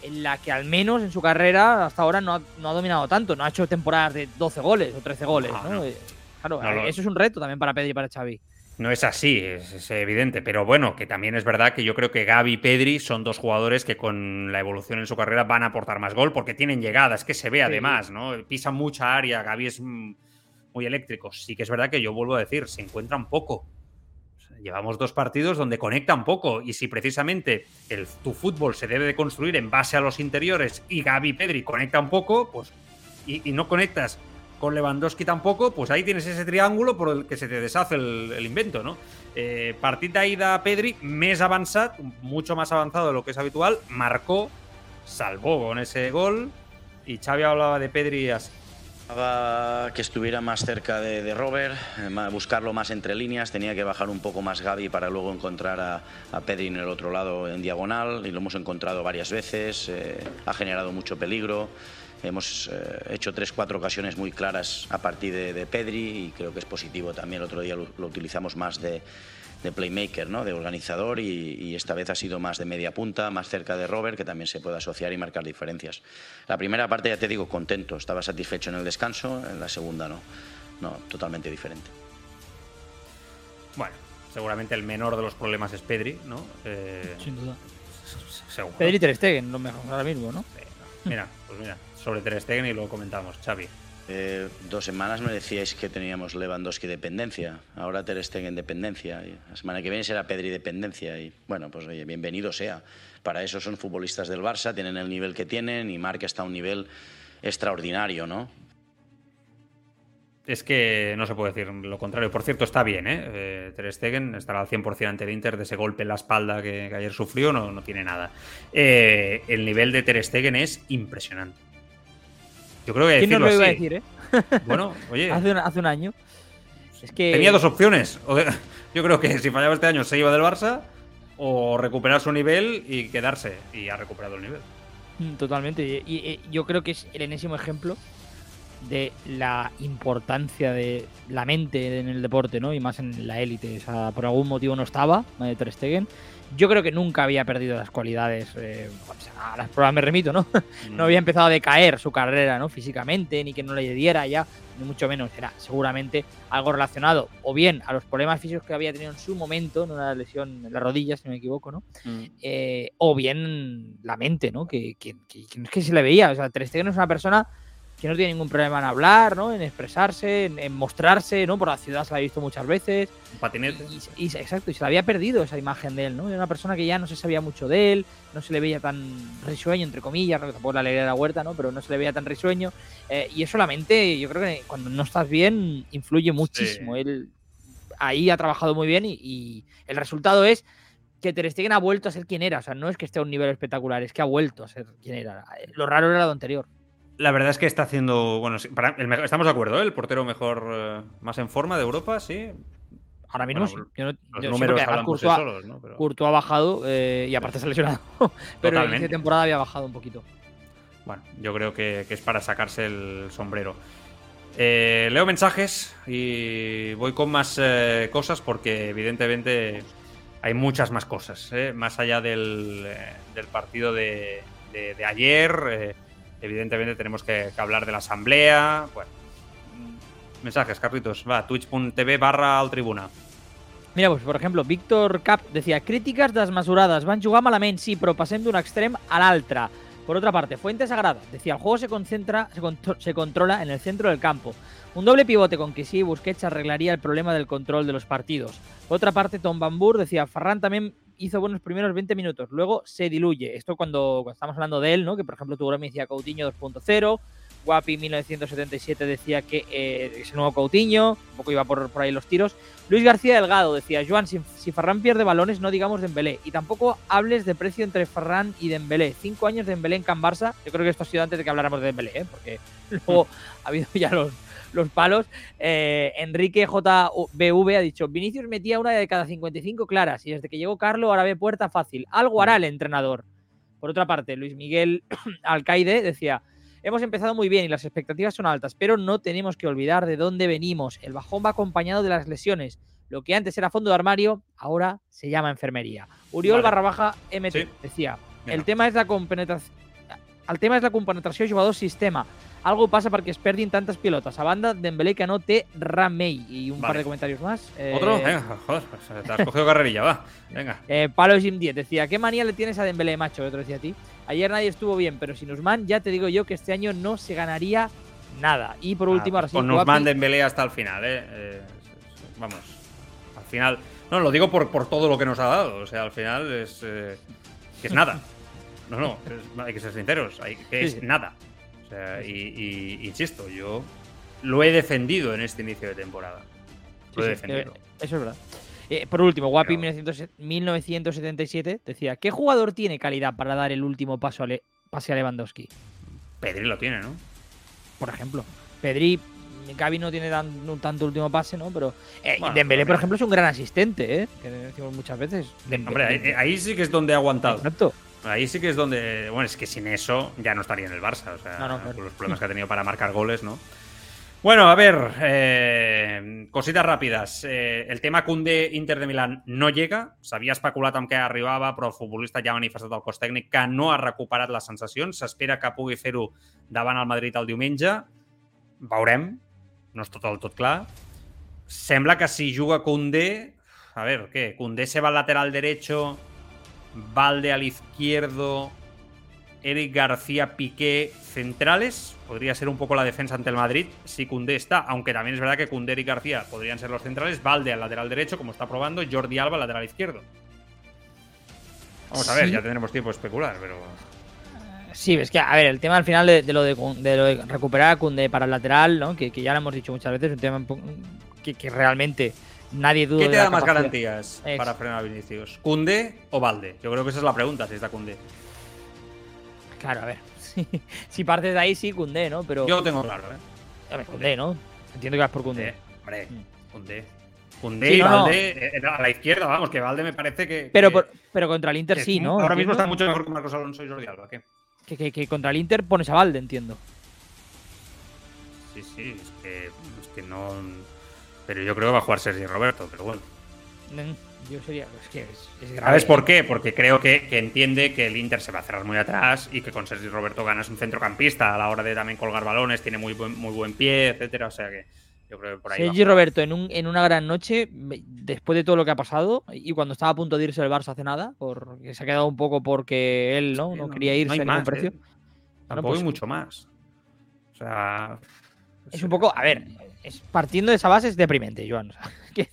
en la que al menos en su carrera hasta ahora no ha, no ha dominado tanto, no ha hecho temporadas de 12 goles o 13 goles, No. Eh, Claro, lo- eso es un reto también para Pedri y para Xavi. No es así, es, es evidente. Pero bueno, que también es verdad que yo creo que Gaby y Pedri son dos jugadores que con la evolución en su carrera van a aportar más gol porque tienen llegadas, que se ve además, ¿no? Pisan mucha área, Gaby es mm, muy eléctrico. Sí que es verdad que yo vuelvo a decir, se encuentran poco. Llevamos dos partidos donde conectan poco y si precisamente el, tu fútbol se debe de construir en base a los interiores y Gaby Pedri conectan poco, pues y, no conectas con Lewandowski tampoco, pues ahí tienes ese triángulo por el que se te deshace el, invento, ¿no? Eh, partit d'ahir de Pedri, més avançat, mucho más avanzado de lo que es habitual, marcó, salvó con ese gol, y Xavi hablaba de Pedri así. Que estuviera más cerca de, de Robert, eh, buscarlo más entre líneas, tenía que bajar un poco más Gaby para luego encontrar a, a Pedri en el otro lado en diagonal y lo hemos encontrado varias veces, eh, ha generado mucho peligro, hemos eh, hecho tres, cuatro ocasiones muy claras a partir de, de Pedri y creo que es positivo también, el otro día lo, lo utilizamos más de, de playmaker, ¿no? de organizador y, y esta vez ha sido más de media punta, más cerca de Robert, que también se puede asociar y marcar diferencias. La primera parte, ya te digo, contento, estaba satisfecho en el descanso, en la segunda no, no, totalmente diferente. Bueno, seguramente el menor de los problemas es Pedri, ¿no? Eh, Sin duda. seguro. Pedri y Ter Stegen, lo mejor ahora mismo, ¿no? Mira, pues mira, sobre Ter Stegen y lo comentamos, Xavi. Eh, dos semanas me decíais que teníamos Lewandowski dependencia, ahora Ter Stegen dependencia, la semana que viene será Pedri dependencia y bueno, pues oye, bienvenido sea. Para eso son futbolistas del Barça, tienen el nivel que tienen y Marc está a un nivel extraordinario, ¿no? Es que no se puede decir lo contrario. Por cierto, está bien, ¿eh? eh Ter Stegen estará al 100% ante el Inter de ese golpe en la espalda que, ayer sufrió, no, no tiene nada. Eh, el nivel de Ter Stegen es impresionante. Yo creo que ¿Quién decirlo lo iba a decir, eh? Bueno, oye, Hace un, hace un año. Es que. tenía dos opciones. De- Yo creo que si fallaba este año se iba del Barça o recuperar su nivel y quedarse. Y ha recuperado el nivel. Mm, Totalmente. Y, y- y yo creo que es el enésimo ejemplo de la importancia de la mente en el deporte, ¿no? Y más en la élite. O sea, por algún motivo no estaba eh, Ter Stegen. Yo creo que nunca había perdido las cualidades. eh, a las pruebas me remito, ¿no? no había empezado a decaer su carrera, ¿no? Físicamente, ni que no le diera ya, ni mucho menos. Era seguramente algo relacionado, o bien a los problemas físicos que había tenido en su momento, en una lesión en la rodilla, si no me equivoco, ¿no? Mm. eh, o bien la mente, ¿no? Que, que, que- que no es que se le veía. O sea, Ter Stegen es una persona que no tiene ningún problema en hablar, ¿no? En expresarse, en, en mostrarse, ¿no? Por la ciudad se la ha visto muchas veces. Un patinete. Y, y- exacto, y se le había perdido esa imagen de él, ¿no? Era una persona que ya no se sabía mucho de él, no se le veía tan risueño, entre comillas, ¿no? tampoco la alegría de la huerta, ¿no? Pero no se le veía tan risueño. Eh, y eso la mente, yo creo que cuando no estás bien, influye muchísimo. Él ahí ha trabajado muy bien y, y el resultado es que Ter Stegen ha vuelto a ser quien era. O sea, no es que esté a un nivel espectacular, es que ha vuelto a ser quien era. Lo raro era lo anterior. La verdad es que está haciendo. Bueno, para- el estamos de acuerdo, ¿eh? El portero mejor, eh, más en forma de Europa, sí. Ahora mismo Bueno, sí. Yo no- Los yo- números Courtois- solos, ¿no? Pero- Courtois ha bajado eh, y aparte se ha lesionado. Pero Totalmente. de temporada había bajado un poquito. Bueno, yo creo que, que es para sacarse el sombrero. Eh, leo mensajes y voy con más eh, cosas porque evidentemente hay muchas más cosas. ¿eh? Más allá del, del partido de, de- de ayer, evidentemente tenemos que, hablar de la asamblea. Bueno, mm, mensajes, Carlitos. Va, twitch.tv barra al tribuna. Mira, pues por ejemplo, Víctor Cap decía crítiques desmesurades, van jugar malament, sí, però passem d'un extrem a l'altre. Por otra parte, Fuente Sagrada decía, el juego se concentra, se controla en el centro del campo. Un doble pivote con que sí Busquets arreglaría el problema del control de los partidos. Por otra parte, Tom Bambur decía, Ferran también hizo buenos primeros 20 minutos, luego se diluye. Esto cuando, estamos hablando de él, ¿no? Que por ejemplo tu me decía Coutinho 2.0, Guapi 1977 decía que eh, es el nuevo Coutinho, un poco iba por, por ahí los tiros. Luis García Delgado decía, Joan, si, si Ferran pierde balones, no digamos Dembélé. Y tampoco hables de precio entre Ferran y Dembélé. Cinco años de Dembélé en Can Barça. Yo creo que esto ha sido antes de que habláramos de Dembélé, ¿eh? porque luego ha habido ya los, los palos. Eh, Enrique JBV ha dicho, Vinicius metía una de cada 55 claras y desde que llegó Carlo ahora ve puerta fácil. Algo hará el entrenador. Por otra parte, Luis Miguel Alcaide decía, Hemos empezado muy bien y las expectativas son altas, pero no tenemos que olvidar de dónde venimos. El bajón va acompañado de las lesiones. Lo que antes era fondo de armario, ahora se llama enfermería. Uriol Vale. barra baja MT Sí. decía, el tema és la compenetració el tema és la compenetració jugador-sistema. Algo passa perquè es perdin tantes pilotes. A banda, Dembélé que no té remei. Y un Vale. par de comentarios más. Eh, ¿Otro? Venga, joder, pues, te has cogido carrerilla, va. Venga. eh, Palo Jim 10 decía, ¿qué manía le tienes a Dembélé, macho? Otro decía a ti. Ayer nadie estuvo bien, pero sin Usman ya te digo yo que este año no se ganaría nada. Y por último, sí, Con Usman Dembélé hasta el final, ¿eh? Eh, Vamos, al final... No, lo digo por, por todo lo que nos ha dado. O sea, al final es... eh, que es nada. No, no, es- hay que ser sinceros. Hay, que es Sí, sí. nada. O sea, y, y- insisto, yo lo he defendido en este inicio de temporada. Lo he Sí, sí, defendido. eh, eso es verdad. Eh, por último, Guapi Pero- 1900 1977 decía, ¿qué jugador tiene calidad para dar el último paso a Le- pase a Lewandowski? Pedri lo tiene, ¿no? Por ejemplo. Pedri, Gaby no tiene tan, no tanto último pase, ¿no? Pero eh, Bueno, Dembélé, por ejemplo, es un gran asistente, ¿eh? Que decimos muchas veces. Hombre, ahí, ahí sí que es donde ha aguantado. Exacto. Ahí sí que es donde. Bueno, es que sin eso ya no estaría en el Barça. O sea, No, no, claro. con los problemas que ha tenido para marcar goles, ¿no? Bueno, a ver, eh, cositas rápides. Eh, el tema Kunde Inter de Milán no llega. S'havia especulat amb què arribava, però el futbolista ja ha manifestat al cos tècnic que no ha recuperat les sensacions. S'espera que pugui fer-ho davant el Madrid el diumenge. Veurem. No és tot el tot clar. Sembla que si juga Kunde... A ver, ¿qué? Kunde se va al lateral derecho, Valde al izquierdo, Eric García Piqué centrales. Podría ser un poco la defensa ante el Madrid si Cundé está, aunque también es verdad que Cundé y García podrían ser los centrales. Valde al lateral derecho, como está probando, Jordi Alba al lateral izquierdo. Vamos a ver, Sí. ya tendremos tiempo de especular, pero. Sí, es que, a ver, el tema al final de, de lo, de, lo de recuperar a para el lateral, ¿no? Que, que ya lo hemos dicho muchas veces, un tema que, que realmente nadie duda ¿Qué te da más capacidad. garantías Ex. para frenar a Vinicius? ¿Cundé o Valde? Yo creo que esa es la pregunta, si está Cundé. Claro, a ver. si partes de ahí, sí, Kunde, ¿no? Pero. Yo lo tengo claro, ¿eh? A ver, Koundé, ¿no? Entiendo que vas por. Cundé, hombre, Mm. Cundé. Cundé Sí, y no. Valde eh, a la izquierda, vamos, que Valde me parece que. Pero, que- por- pero contra el Inter que sí, ¿no? Ahora mismo está mucho mejor que Marcos Alonso y Jordi Alba. ¿qué? que, que, que contra el Inter pones a Valde, entiendo. Sí, sí, es que, es que no. Pero yo creo que va a jugar Sergi Roberto, pero bueno. Yo sería. Es que es, es grave. ¿Sabes por qué? Porque creo que, que entiende que el Inter se va a cerrar muy atrás y que con Sergi Roberto ganas un centrocampista a la hora de también colgar balones, tiene muy buen, muy buen pie, etcétera. O sea que yo creo que por ahí. Sergi Roberto en, un, en una gran noche, después de todo lo que ha pasado, y cuando estaba a punto de irse del Barça hace nada, porque se ha quedado un poco porque él no, Sí, no no- quería irse a ningún más, precio. ¿eh? Tampoco pues- hay mucho más. O sea. Es un poco, a ver, es, partiendo de esa base es deprimente, Joan.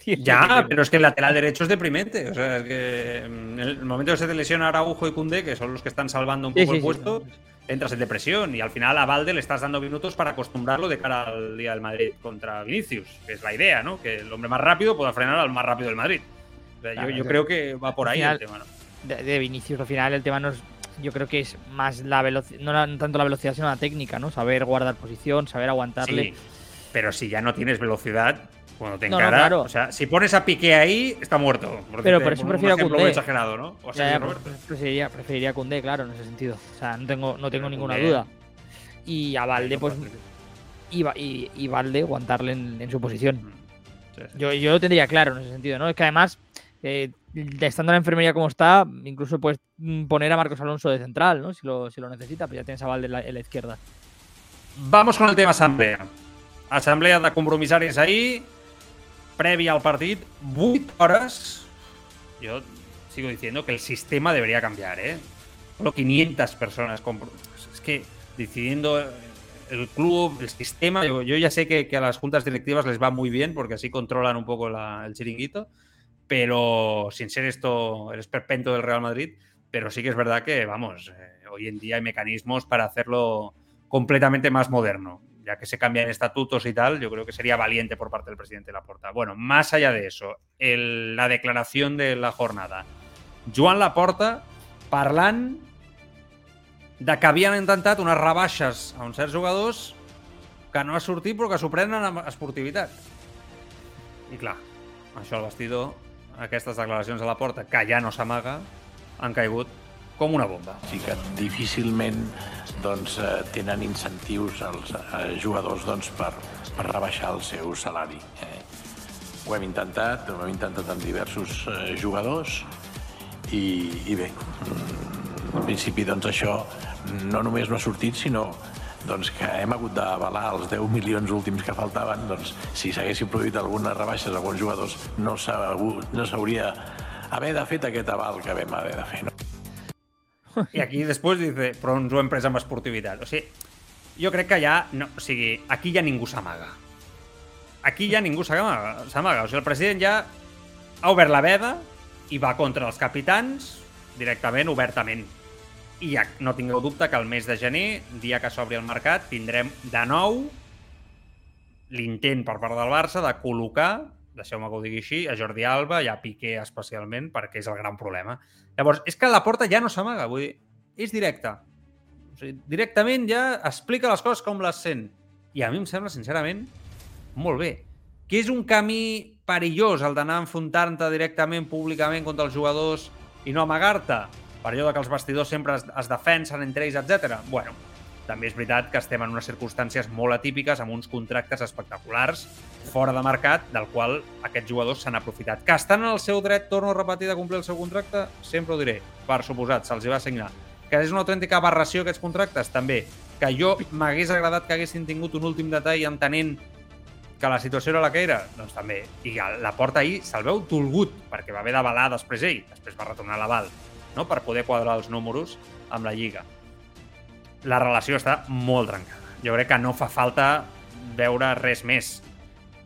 Ya, pero es que el lateral derecho es deprimente. O sea, es que en el momento que se te lesiona Araujo y Cundé, que son los que están salvando un poco sí, el puesto, entras en depresión. Y al final a Valde le estás dando minutos para acostumbrarlo de cara al día del Madrid contra Vinicius, que es la idea, ¿no? Que el hombre más rápido pueda frenar al más rápido del Madrid. O sea, Claro, yo, creo que va por ahí final- el tema, ¿no? de, de Vinicius al final el tema no es yo creo que es más la velocidad no tanto la velocidad sino la técnica no saber guardar posición saber aguantarle Sí, pero si ya no tienes velocidad, cuando te no, encara, claro. o sea, si pones a Piqué ahí, está muerto. Pero por eso prefiero a Koundé. exagerado, ¿no? O Ya, sea, ya, Roberto. pues, preferiría preferiría a claro en ese sentido o sea no tengo no tengo ninguna Koundé- duda y a Valde pues y, Va- y, y Valde aguantarle en, en su posición Sí, sí. yo, yo lo tendría claro en ese sentido no es que además eh, estando en la enfermería como está incluso puedes mm, poner a Marcos Alonso de central no si lo, si lo necesita pero ya tienes a Valde en la, izquierda Vamos con el tema assemblea. Assemblea de compromissaris ahir, prèvia al partit, 8 hores. Yo sigo diciendo que el sistema debería cambiar, ¿eh? Solo 500 personas. Es que decidiendo el club, el sistema, yo, yo ya sé que, que a las juntas directivas les va muy bien porque así controlan un poco el chiringuito, pero sin ser esto el esperpento del Real Madrid, pero sí que es verdad que, vamos, eh, hoy en día hay mecanismos para hacerlo completamente más moderno. Ya que se cambian estatutos y tal, yo creo que sería valiente por parte del presidente Laporta. Bueno, más allá de eso, la declaración de la jornada. Joan Laporta parlant de que havien intentat unes rebaixes a uns certs jugadors que no ha sortit però que s'ho prenen amb esportivitat. I clar, això al vestidor, aquestes declaracions a la porta, que ja no s'amaga, han caigut com una bomba. sí que difícilment doncs, eh, tenen incentius els eh, jugadors doncs, per, per rebaixar el seu salari. Eh? Ho hem intentat, ho hem intentat amb diversos eh, jugadors i, i bé, mm, en principi doncs, això no només no ha sortit, sinó doncs, que hem hagut d'avalar els 10 milions últims que faltaven, doncs, si s'haguessin produït algunes rebaixes a alguns jugadors no s'ha hagut- no s'hauria haver de fet aquest aval que vam haver de fer. No? I aquí després dice, però ens ho hem pres amb esportivitat. O sigui, jo crec que ja... No, o sigui, aquí ja ningú s'amaga. Aquí ja ningú s'amaga. O sigui, el president ja ha obert la veda i va contra els capitans directament, obertament. I ja no tingueu dubte que el mes de gener, dia que s'obri el mercat, tindrem de nou l'intent per part del Barça de col·locar, deixeu-me que ho digui així, a Jordi Alba i a Piqué especialment, perquè és el gran problema. Llavors, és que la porta ja no s'amaga, vull dir, és directe. O sigui, directament ja explica les coses com les sent. I a mi em sembla, sincerament, molt bé. Que és un camí perillós el d'anar enfrontant-te directament, públicament, contra els jugadors i no amagar-te, per allò que els vestidors sempre es, es defensen entre ells, etc. Bueno, també és veritat que estem en unes circumstàncies molt atípiques, amb uns contractes espectaculars, fora de mercat, del qual aquests jugadors s'han aprofitat. Que estan en el seu dret, torno a repetir, de complir el seu contracte? Sempre ho diré, per suposat, se'ls va assignar. Que és una autèntica aberració aquests contractes? També. Que jo m'hagués agradat que haguessin tingut un últim detall entenent que la situació era la que era? Doncs també. I la porta ahir se'l veu dolgut, perquè va haver d'avalar després ell, després va retornar l'aval, no? per poder quadrar els números amb la Lliga. La relació està molt trencada. Jo crec que no fa falta veure res més.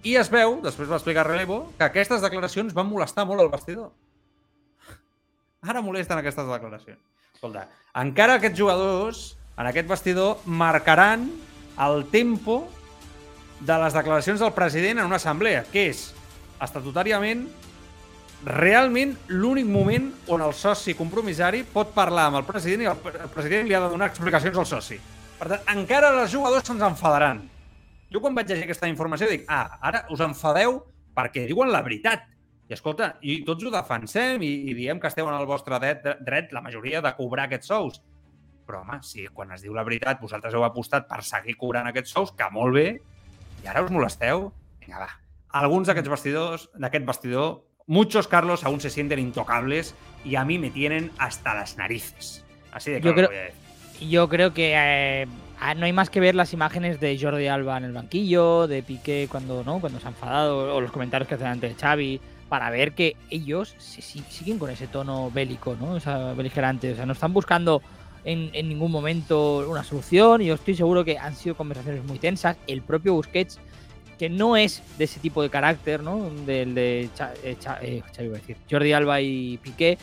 I es veu, després va explicar Relevo, que aquestes declaracions van molestar molt al vestidor. Ara molesten aquestes declaracions. Escolta, encara aquests jugadors, en aquest vestidor, marcaran el tempo de les declaracions del president en una assemblea, que és estatutàriament realment l'únic moment on el soci compromissari pot parlar amb el president i el president li ha de donar explicacions al soci. Per tant, encara els jugadors se'ns enfadaran. Jo quan vaig llegir aquesta informació dic, ah, ara us enfadeu perquè diuen la veritat. I escolta, i tots ho defensem i, i diem que esteu en el vostre dret, dret, la majoria, de cobrar aquests sous. Però, home, si quan es diu la veritat vosaltres heu apostat per seguir cobrant aquests sous, que molt bé, i ara us molesteu, vinga, va. Alguns d'aquests vestidors, d'aquest vestidor, muchos, Carlos, aún se sienten intocables y a mí me tienen hasta las narices. Así de claro Yo creo- lo voy a decir. Yo creo que eh, ah, no hay más que ver las imágenes de Jordi Alba en el banquillo, de Piqué cuando no cuando se ha enfadado, o los comentarios que hacen antes de Xavi, para ver que ellos se- si- siguen con ese tono bélico, ¿no? O sea, beligerante. O sea, no están buscando en, en ningún momento una solución. Y yo estoy seguro que han sido conversaciones muy tensas. El propio Busquets, que no es de ese tipo de carácter, ¿no? Del de Cha- eh, Cha- eh, Xavi iba a decir, Jordi Alba y Piqué.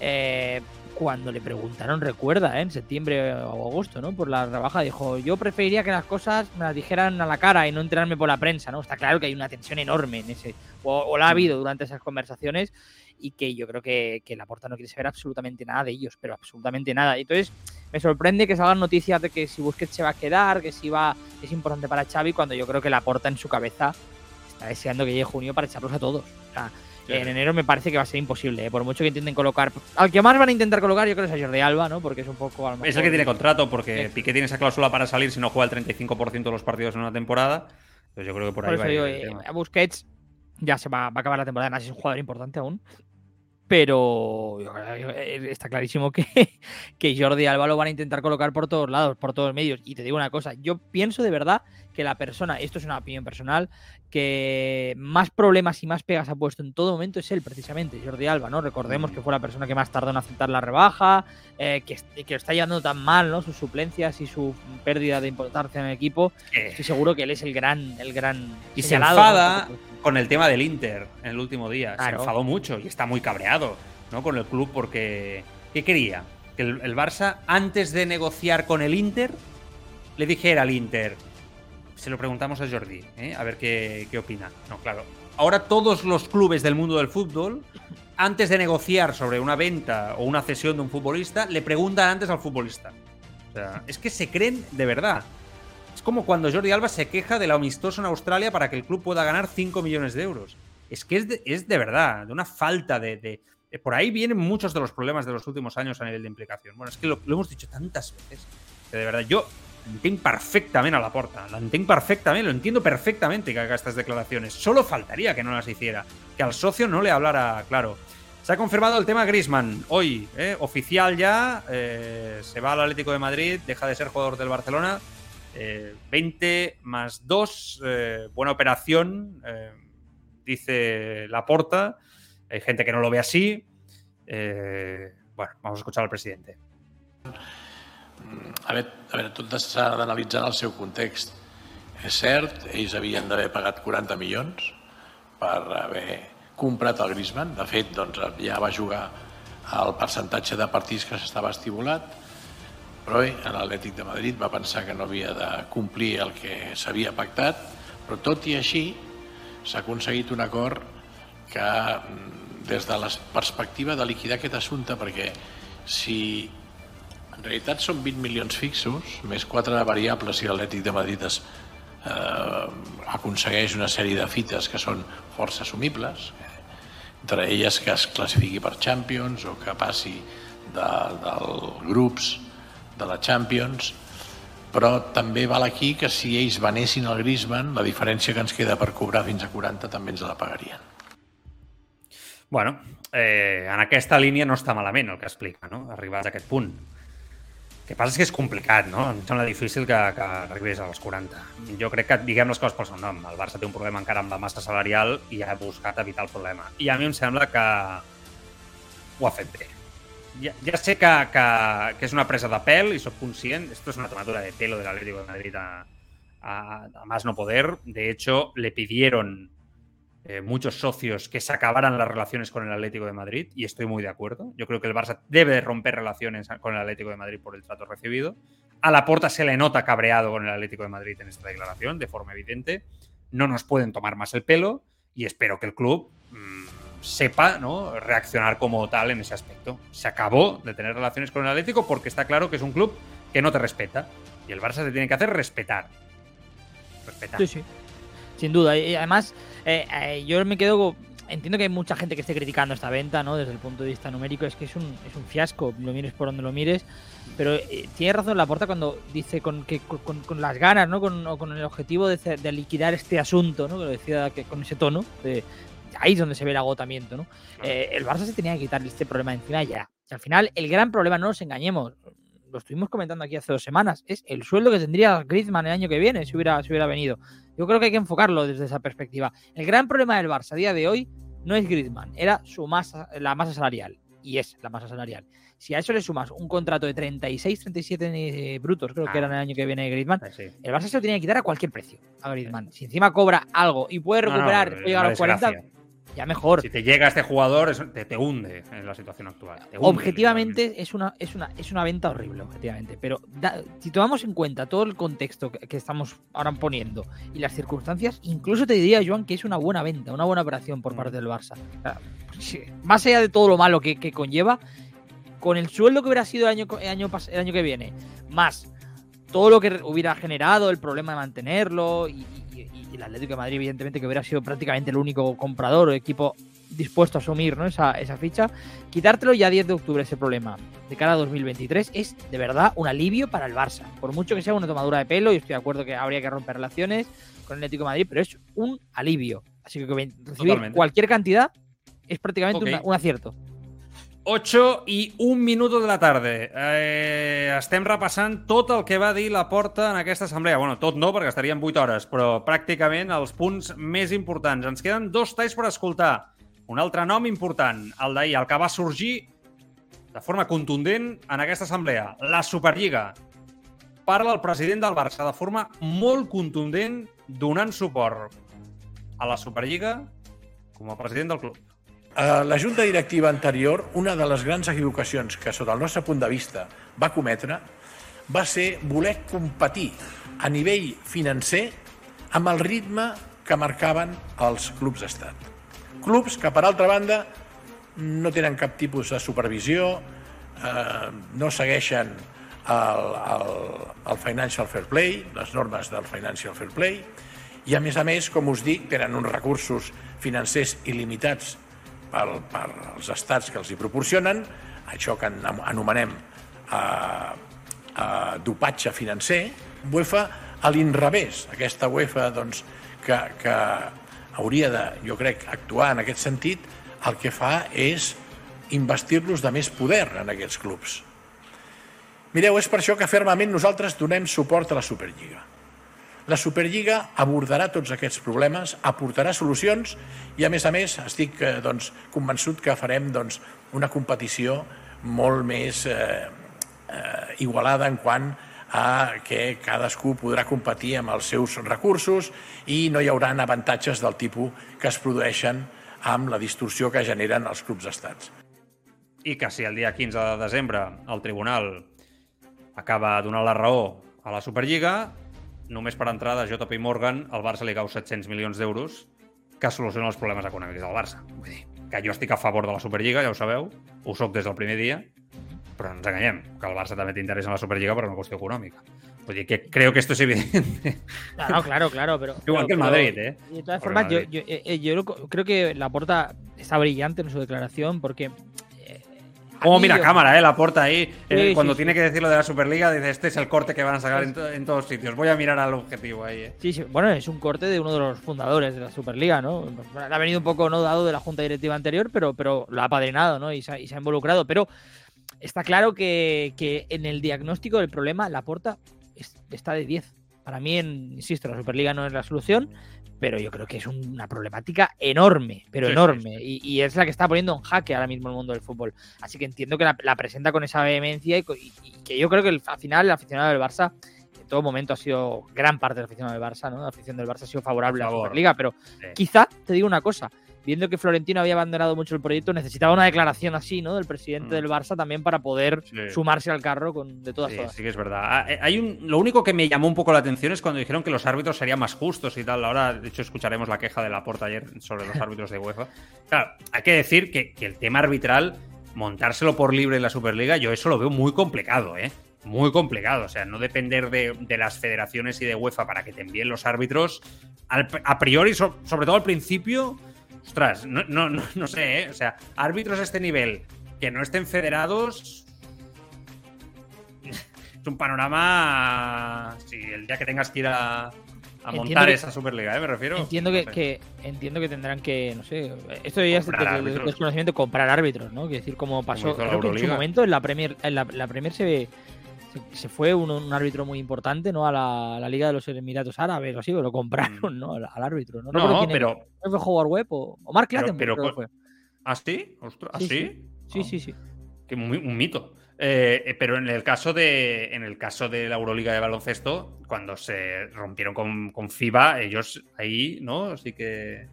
eh, cuando le preguntaron, recuerda, ¿eh? en septiembre o agosto, ¿no? Por la rebaja, dijo, yo preferiría que las cosas me las dijeran a la cara y no enterarme por la prensa, ¿no? Está claro que hay una tensión enorme en ese, o, o la ha habido durante esas conversaciones y que yo creo que, que Laporta no quiere saber absolutamente nada de ellos, pero absolutamente nada. Entonces, me sorprende que salgan noticias de que si Busquets se va a quedar, que si va, es importante para Xavi, cuando yo creo que Laporta en su cabeza está deseando que llegue junio para echarlos a todos. O sea, en enero me parece que va a ser imposible, ¿eh? por mucho que intenten colocar. Al que más van a intentar colocar, yo creo que es a Jordi Alba, ¿no? Porque es un poco. Lo Es el mejor- que tiene contrato porque Sí. Piqué tiene esa cláusula para salir si no juega el 35% de los partidos en una temporada. Pues yo creo que por Por ahí va digo, eh, a Busquets ya se va, va a acabar la temporada, además es un jugador importante aún. Pero eh, está clarísimo que, que Jordi Alba lo van a intentar colocar por todos lados, por todos medios. Y te digo una cosa, yo pienso de verdad que la persona, esto es una opinión personal, que más problemas y más pegas ha puesto en todo momento es él, precisamente, Jordi Alba, ¿no? Recordemos que fue la persona que más tardó en aceptar la rebaja, eh, que, que lo está llevando tan mal, ¿no? Sus suplencias y su pérdida de importancia en el equipo. Eh, Estoy seguro que él es el gran, el gran Y se enfada con el tema del Inter en el último día. Claro. Se enfadó mucho y está muy cabreado ¿no? con el club porque. ¿Qué quería? Que el, el Barça, antes de negociar con el Inter, le dijera al Inter. Se lo preguntamos a Jordi, ¿eh? a ver qué, qué opina. No, claro. Ahora todos los clubes del mundo del fútbol, antes de negociar sobre una venta o una cesión de un futbolista, le preguntan antes al futbolista. O sea, es que se creen de verdad. Es como cuando Jordi Alba se queja del amistoso en Australia para que el club pueda ganar 5 millones de euros. Es que es de, es de verdad, de una falta de, de- de- Por ahí vienen muchos de los problemas de los últimos años a nivel de implicación. Bueno, es que lo hemos dicho tantas veces. Que de verdad, yo entenc perfectament a la porta. L'entenc perfectament, lo entiendo perfectamente que haga estas declaraciones. Solo faltaría que no las hiciera. Que al socio no le hablara claro. Se ha confirmado el tema Grisman hoy, ¿eh? oficial ya. eh, se va al Atlético de Madrid, deja de ser jugador del Barcelona. Eh, 20 más 2, eh, buena operación, dice Laporta. Hay gente que no lo ve así. Bueno, vamos a escuchar al presidente. A veure, a veure tot s'ha d'analitzar en el seu context. És cert, ells havien d'haver pagat 40 milions per haver comprat el Griezmann. De fet, doncs, ja va jugar el percentatge de partits que s'estava estipulat, però bé, l'Atlètic de Madrid va pensar que no havia de complir el que s'havia pactat, però tot i així s'ha aconseguit un acord que mm, des de la perspectiva de liquidar aquest assumpte, perquè si en realitat són 20 milions fixos, més 4 variables si l'Atlètic de Madrid es, eh, aconsegueix una sèrie de fites que són força assumibles, entre elles que es classifiqui per Champions o que passi de, del grups de la Champions, però també val aquí que si ells venessin el Griezmann, la diferència que ens queda per cobrar fins a 40 també ens la pagarien. Bueno, eh, en aquesta línia no està malament el que explica, no? Arribats a aquest punt. Que passa és que és complicat, no? Em sembla difícil que, que arribés als 40. Jo crec que diguem les coses pel seu nom. El Barça té un problema encara amb la massa salarial i ha buscat evitar el problema. I a mi em sembla que ho ha fet bé. Ja, ja sé que, que, que és una presa de pèl i sóc conscient. Esto es una tomadura de pelo del Atlético de Madrid a, a, a más no poder. De hecho, le pidieron eh, muchos socios que se acabaran las relaciones con el Atlético de Madrid y estoy muy de acuerdo. Yo creo que el Barça debe de romper relaciones con el Atlético de Madrid por el trato recibido. A la porta se le nota cabreado con el Atlético de Madrid en esta declaración, de forma evidente. No nos pueden tomar más el pelo y espero que el club mmm, sepa ¿no? reaccionar como tal en ese aspecto. Se acabó de tener relaciones con el Atlético porque está claro que es un club que no te respeta y el Barça se tiene que hacer respetar. Respetar. Sí, sí. Sin duda. Y además, eh, eh, yo me quedo entiendo que hay mucha gente que esté criticando esta venta, ¿no? Desde el punto de vista numérico, es que es un, es un fiasco, lo mires por donde lo mires. Pero eh, tiene razón la porta cuando dice con, que, con, con las ganas, ¿no? Con, o con el objetivo de, de, liquidar este asunto, ¿no? Que lo decía que, con ese tono, de, ahí es donde se ve el agotamiento, ¿no? Eh, el Barça se tenía que quitar este problema de encima ya. al final, el gran problema, no nos engañemos, lo estuvimos comentando aquí hace dos semanas, es el sueldo que tendría Griezmann el año que viene si hubiera, si hubiera venido. Yo creo que hay que enfocarlo desde esa perspectiva. El gran problema del Barça a día de hoy no es Griezmann, era su masa, la masa salarial. Y es la masa salarial. Si a eso le sumas un contrato de 36, 37 eh, brutos, creo que era el año que viene Griezmann, sí. el Barça se lo tiene que quitar a cualquier precio a Griezmann. Si encima cobra algo y puede recuperar, no, no, puede llegar a los 40, ya mejor. Si te llega este jugador, te, te, hunde en la situación actual. Hunde, objetivamente es una, es, una, es una venta horrible, objetivamente. Pero da, si tomamos en cuenta todo el contexto que, que, estamos ahora poniendo y las circunstancias, incluso te diría, Joan, que es una buena venta, una buena operación por parte del Barça. O sea, más allá de todo lo malo que, que, conlleva, con el sueldo que hubiera sido el año, el año, el año que viene, más todo lo que hubiera generado, el problema de mantenerlo y, y, y, el Atlético de Madrid, evidentemente, que hubiera sido prácticamente el único comprador o equipo dispuesto a asumir ¿no? esa, esa ficha, quitártelo ya 10 de octubre ese problema de cara a 2023 es de verdad un alivio para el Barça. Por mucho que sea una tomadura de pelo, y estoy de acuerdo que habría que romper relaciones con el Atlético de Madrid, pero es un alivio. Así que recibir Totalmente. cualquier cantidad es prácticamente okay. un, un acierto. 8 i un minut de la tarda. Eh, estem repassant tot el que va dir la porta en aquesta assemblea. Bueno, tot no, perquè estaríem 8 hores, però pràcticament els punts més importants. Ens queden dos talls per escoltar. Un altre nom important, el d'ahir, el que va sorgir de forma contundent en aquesta assemblea. La Superliga. Parla el president del Barça de forma molt contundent donant suport a la Superliga com a president del club. Uh, la junta directiva anterior, una de les grans equivocacions que, sota el nostre punt de vista, va cometre va ser voler competir a nivell financer amb el ritme que marcaven els clubs d'estat. Clubs que, per altra banda, no tenen cap tipus de supervisió, eh, no segueixen el, el, el Financial Fair Play, les normes del Financial Fair Play, i a més a més, com us dic, tenen uns recursos financers il·limitats per, per els estats que els hi proporcionen, això que anomenem eh, eh, dopatge financer, UEFA a l'inrevés. Aquesta UEFA doncs, que, que hauria de, jo crec, actuar en aquest sentit, el que fa és investir-los de més poder en aquests clubs. Mireu, és per això que fermament nosaltres donem suport a la Superliga. La Superliga abordarà tots aquests problemes, aportarà solucions i, a més a més, estic eh, doncs, convençut que farem doncs, una competició molt més eh, eh, igualada en quant a que cadascú podrà competir amb els seus recursos i no hi haurà avantatges del tipus que es produeixen amb la distorsió que generen els clubs d'estats. I que si el dia 15 de desembre el tribunal acaba donant la raó a la Superliga, només per entrada de JP Morgan, el Barça li cau 700 milions d'euros que soluciona els problemes econòmics del Barça. Vull dir, que jo estic a favor de la Superliga, ja ho sabeu, ho soc des del primer dia, però ens enganyem, que el Barça també t'interessa en la Superliga per una qüestió econòmica. Vull dir que creo que esto es evidente. Claro, claro, claro, pero... Igual pero, que el Madrid, ¿eh? De todas formas, yo, yo, eh, yo, creo que la porta está brillante en su declaración porque Como mira cámara, ¿eh? La porta ahí. Eh, sí, cuando sí, tiene sí. que decir lo de la Superliga, dice: Este es el corte que van a sacar en, to en todos sitios. Voy a mirar al objetivo ahí. Eh. Sí, sí. Bueno, es un corte de uno de los fundadores de la Superliga, ¿no? Ha venido un poco no dado de la junta directiva anterior, pero, pero lo ha padrinado, ¿no? Y se ha, y se ha involucrado. Pero está claro que, que, en el diagnóstico del problema, la porta está de 10. Para mí, insisto, la Superliga no es la solución, pero yo creo que es una problemática enorme, pero sí, enorme, sí, sí. Y, y, es la que está poniendo en jaque ahora mismo el mundo del fútbol. Así que entiendo que la, la presenta con esa vehemencia y, y, que yo creo que el, al final el aficionado del Barça en todo momento ha sido gran parte del aficionado del Barça, ¿no? La afición del Barça ha sido favorable a la Superliga, pero quizá te digo una cosa, viendo que Florentino había abandonado mucho el proyecto, necesitaba una declaración así, ¿no? Del presidente mm. del Barça también para poder sí. sumarse al carro con, de todas sí, todas. Sí, que es verdad. Ah, eh, hay un, lo único que me llamó un poco la atención es cuando dijeron que los árbitros serían más justos y tal. Ahora, de hecho, escucharemos la queja de la porta ayer sobre los árbitros de UEFA. Claro, hay que decir que, que el tema arbitral, montárselo por libre en la Superliga, yo eso lo veo muy complicado, ¿eh? muy complicado. O sea, no depender de, de, las federaciones y de UEFA para que te envíen los árbitros, al, a priori, so, sobre todo al principio, ostras, no, no, no, no sé, ¿eh? O sea, árbitros a este nivel que no estén federados. Es un panorama. Si el día que tengas que ir a, montar que- esa Superliga, ¿eh? Me refiero. Entiendo No que, sé. que- entiendo que tendrán que, no sé, esto ya es Comprar de- desconocimiento, comprar árbitros, ¿no? Que decir, como pasó, creo que en su momento en la Premier, en la, la Premier se, se, se fue un, un árbitro muy importante, ¿no? A la, a la Liga de los Emiratos Árabes o así, lo compraron, ¿no? Al, al árbitro, ¿no? Mm. No, quién pero. Creo que fue Howard Webb o, o Mark Pero- pero fue. ¿Ah, ¿ah, Sí, sí? Sí, Ah, sí, sí. Que un, un mito. Eh, eh, pero en el caso de en el caso de la Euroliga de baloncesto, cuando se rompieron con, con FIBA, ellos ahí, ¿no? Sí que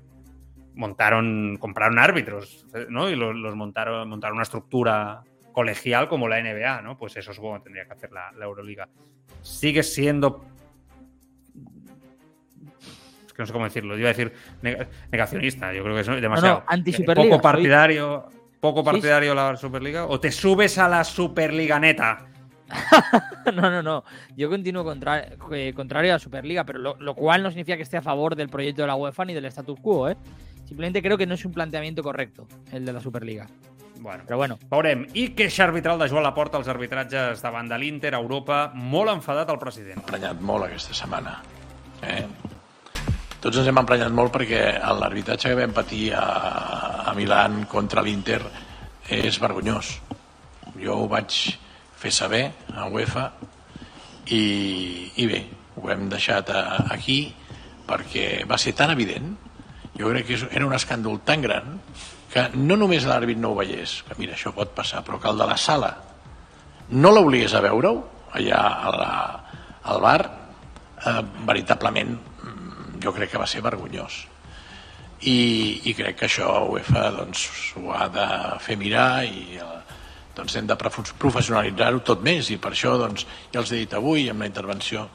montaron, compraron árbitros, ¿no? Y los, los montaron, montaron una estructura colegial como la NBA, ¿no? Pues eso supongo que tendría que hacer la, la Euroliga. Sigue siendo. Es que no sé cómo decirlo. Iba a decir neg- negacionista. Yo creo que es demasiado. anti-Superliga, Poco soy- partidario. Poco Sí, partidario la Superliga. O te subes a la Superliga neta. No, no, no. Yo continúo contra- eh, contrario a la Superliga, pero lo, lo cual no significa que esté a favor del proyecto de la UEFA ni del status quo, ¿eh? Simplemente creo que no es un planteamiento correcto el de la Superliga. Bueno, Però bueno, veurem. I queixa arbitral de Joan Laporta als arbitratges davant de l'Inter a Europa. Molt enfadat el president. emprenyat molt aquesta setmana. Eh? Tots ens hem emprenyat molt perquè l'arbitratge que vam patir a, a Milan contra l'Inter és vergonyós. Jo ho vaig fer saber a UEFA i, i bé, ho hem deixat a, aquí perquè va ser tan evident jo crec que era un escàndol tan gran que no només l'àrbit no ho veiés, que mira, això pot passar, però que el de la sala no l'obligués a veure-ho allà a la, al bar, eh, veritablement mm, jo crec que va ser vergonyós. I, i crec que això UEFA doncs, ho ha de fer mirar i eh, doncs hem de prof- professionalitzar-ho tot més i per això doncs, ja els he dit avui amb la intervenció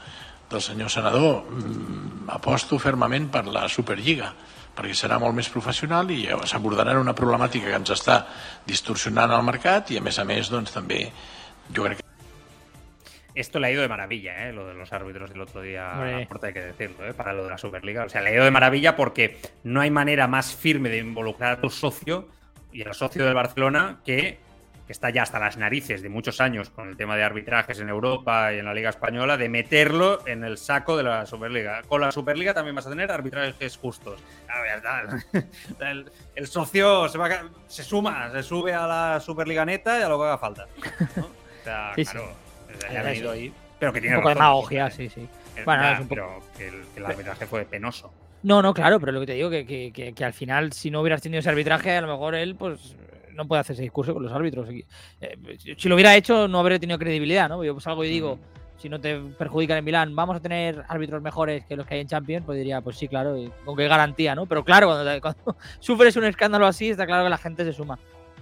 del senyor senador mm, aposto fermament per la Superliga perquè serà molt més professional i s'abordaran una problemàtica que ens està distorsionant el mercat i a més a més doncs, també jo crec que Esto le ha ido de maravilla, ¿eh? lo de los árbitros del otro día, Hombre. Laporta, hay que decirlo, ¿eh? para lo de la Superliga. O sea, le ha ido de maravilla porque no hay manera más firme de involucrar a tu socio y al socio del Barcelona que, que está ya hasta las narices de muchos años con el tema de arbitrajes en Europa y en la Liga Española, de meterlo en el saco de la Superliga. Con la Superliga también vas a tener arbitrajes justos. El, el socio se, va a- se suma, se sube a la Superliga neta y a lo que haga falta. ¿no? O sea, Sí, claro. sea, ya Es ha venido ahí. Pero que un tiene poco de razón. demagogia, sí, sí. Eh, Bueno, un poco- pero que el, que el arbitraje fue penoso. No, no, claro, pero lo que te digo, que, que, que, que al final, si no hubieras tenido ese arbitraje, a lo mejor él, pues, no puede hacer ese discurso con los árbitros. Eh, si lo hubiera hecho, no habría tenido credibilidad, ¿no? Yo salgo y digo, si no te perjudican en Milán, vamos a tener árbitros mejores que los que hay en Champions, pues diría, pues sí, claro, y con qué garantía, ¿no? Pero claro, cuando, sufres un escándalo así, está claro que la gente se suma.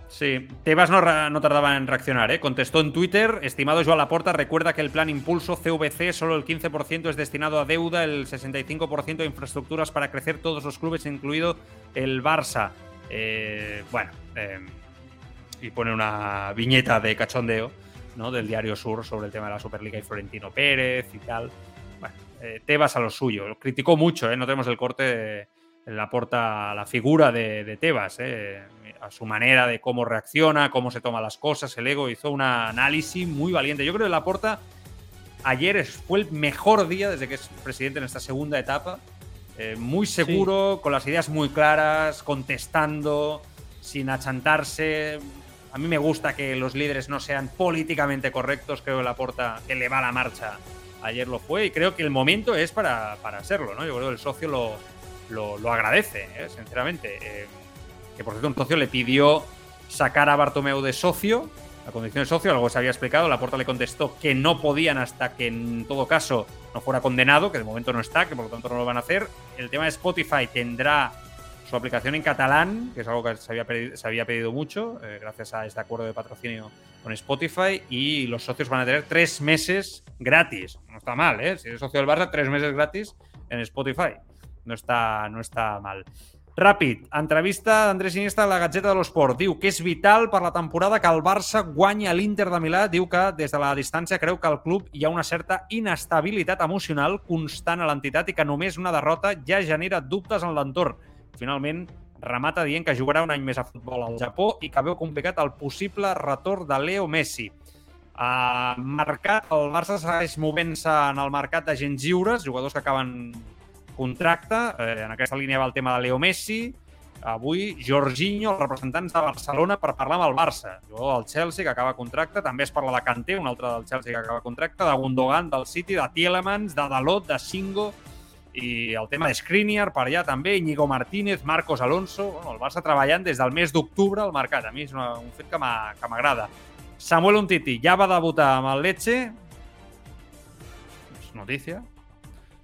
Sí, Tebas no, no tardaba en reaccionar, ¿eh? Contestó en Twitter, estimado Joan Laporta, recuerda que el plan Impulso CVC solo el 15% es destinado a deuda, el 65% a infraestructuras para crecer todos los clubes, incluido el Barça. Eh, bueno, eh, y pone una viñeta de cachondeo, ¿no? Del diario Sur sobre el tema de la Superliga y Florentino Pérez y tal. Bueno, eh, Tebas a lo suyo. Lo criticó mucho, ¿eh? No tenemos el corte. Le aporta la figura de, de Tebas, ¿eh? a su manera de cómo reacciona, cómo se toma las cosas, el ego. Hizo un análisis muy valiente. Yo creo que Laporta ayer es- fue el mejor día desde que es presidente en esta segunda etapa. Eh, muy seguro, con las ideas muy claras, contestando, sin achantarse. A mí me gusta que los líderes no sean políticamente correctos. Creo que Laporta, que le va la marcha, ayer lo fue. Y creo que el momento es para, para serlo. ¿no? Yo creo que el socio lo, lo, lo agradece, ¿eh? sinceramente. Eh, que por cierto, un socio le pidió sacar a Bartomeu de socio, la condición de socio, algo se había explicado. Laporta le contestó que no podían hasta que en todo caso no fuera condenado, que de momento no está, que por lo tanto no lo van a hacer. El tema de Spotify tendrá su aplicación en catalán, que es algo que se había pedido, se había pedido mucho, eh, gracias a este acuerdo de patrocinio con Spotify, y los socios van a tener tres meses gratis. No está mal, ¿eh? Si eres socio del Barça, tres meses gratis en Spotify. No está, no está mal. Ràpid, entrevista d'Andrés Iniesta a la Gatzeta de l'Esport. Diu que és vital per la temporada que el Barça guanyi a l'Inter de Milà. Diu que des de la distància creu que al club hi ha una certa inestabilitat emocional constant a l'entitat i que només una derrota ja genera dubtes en l'entorn. Finalment, remata dient que jugarà un any més a futbol al Japó i que veu complicat el possible retorn de Leo Messi. Uh, mercat, el Barça segueix movent-se en el mercat d'agents lliures, jugadors que acaben contracte. Eh, en aquesta línia va el tema de Leo Messi. Avui, Jorginho, els representants de Barcelona, per parlar amb el Barça. Jugador del Chelsea, que acaba contracte. També es parla de Kanté, un altre del Chelsea que acaba contracte. De Gundogan, del City, de Tielemans, de Dalot, de Singo i el tema de Skriniar per allà també, Íñigo Martínez, Marcos Alonso, bueno, el Barça treballant des del mes d'octubre al mercat. A mi és una, un fet que m'agrada. Samuel Untiti ja va debutar amb el Lecce. És notícia.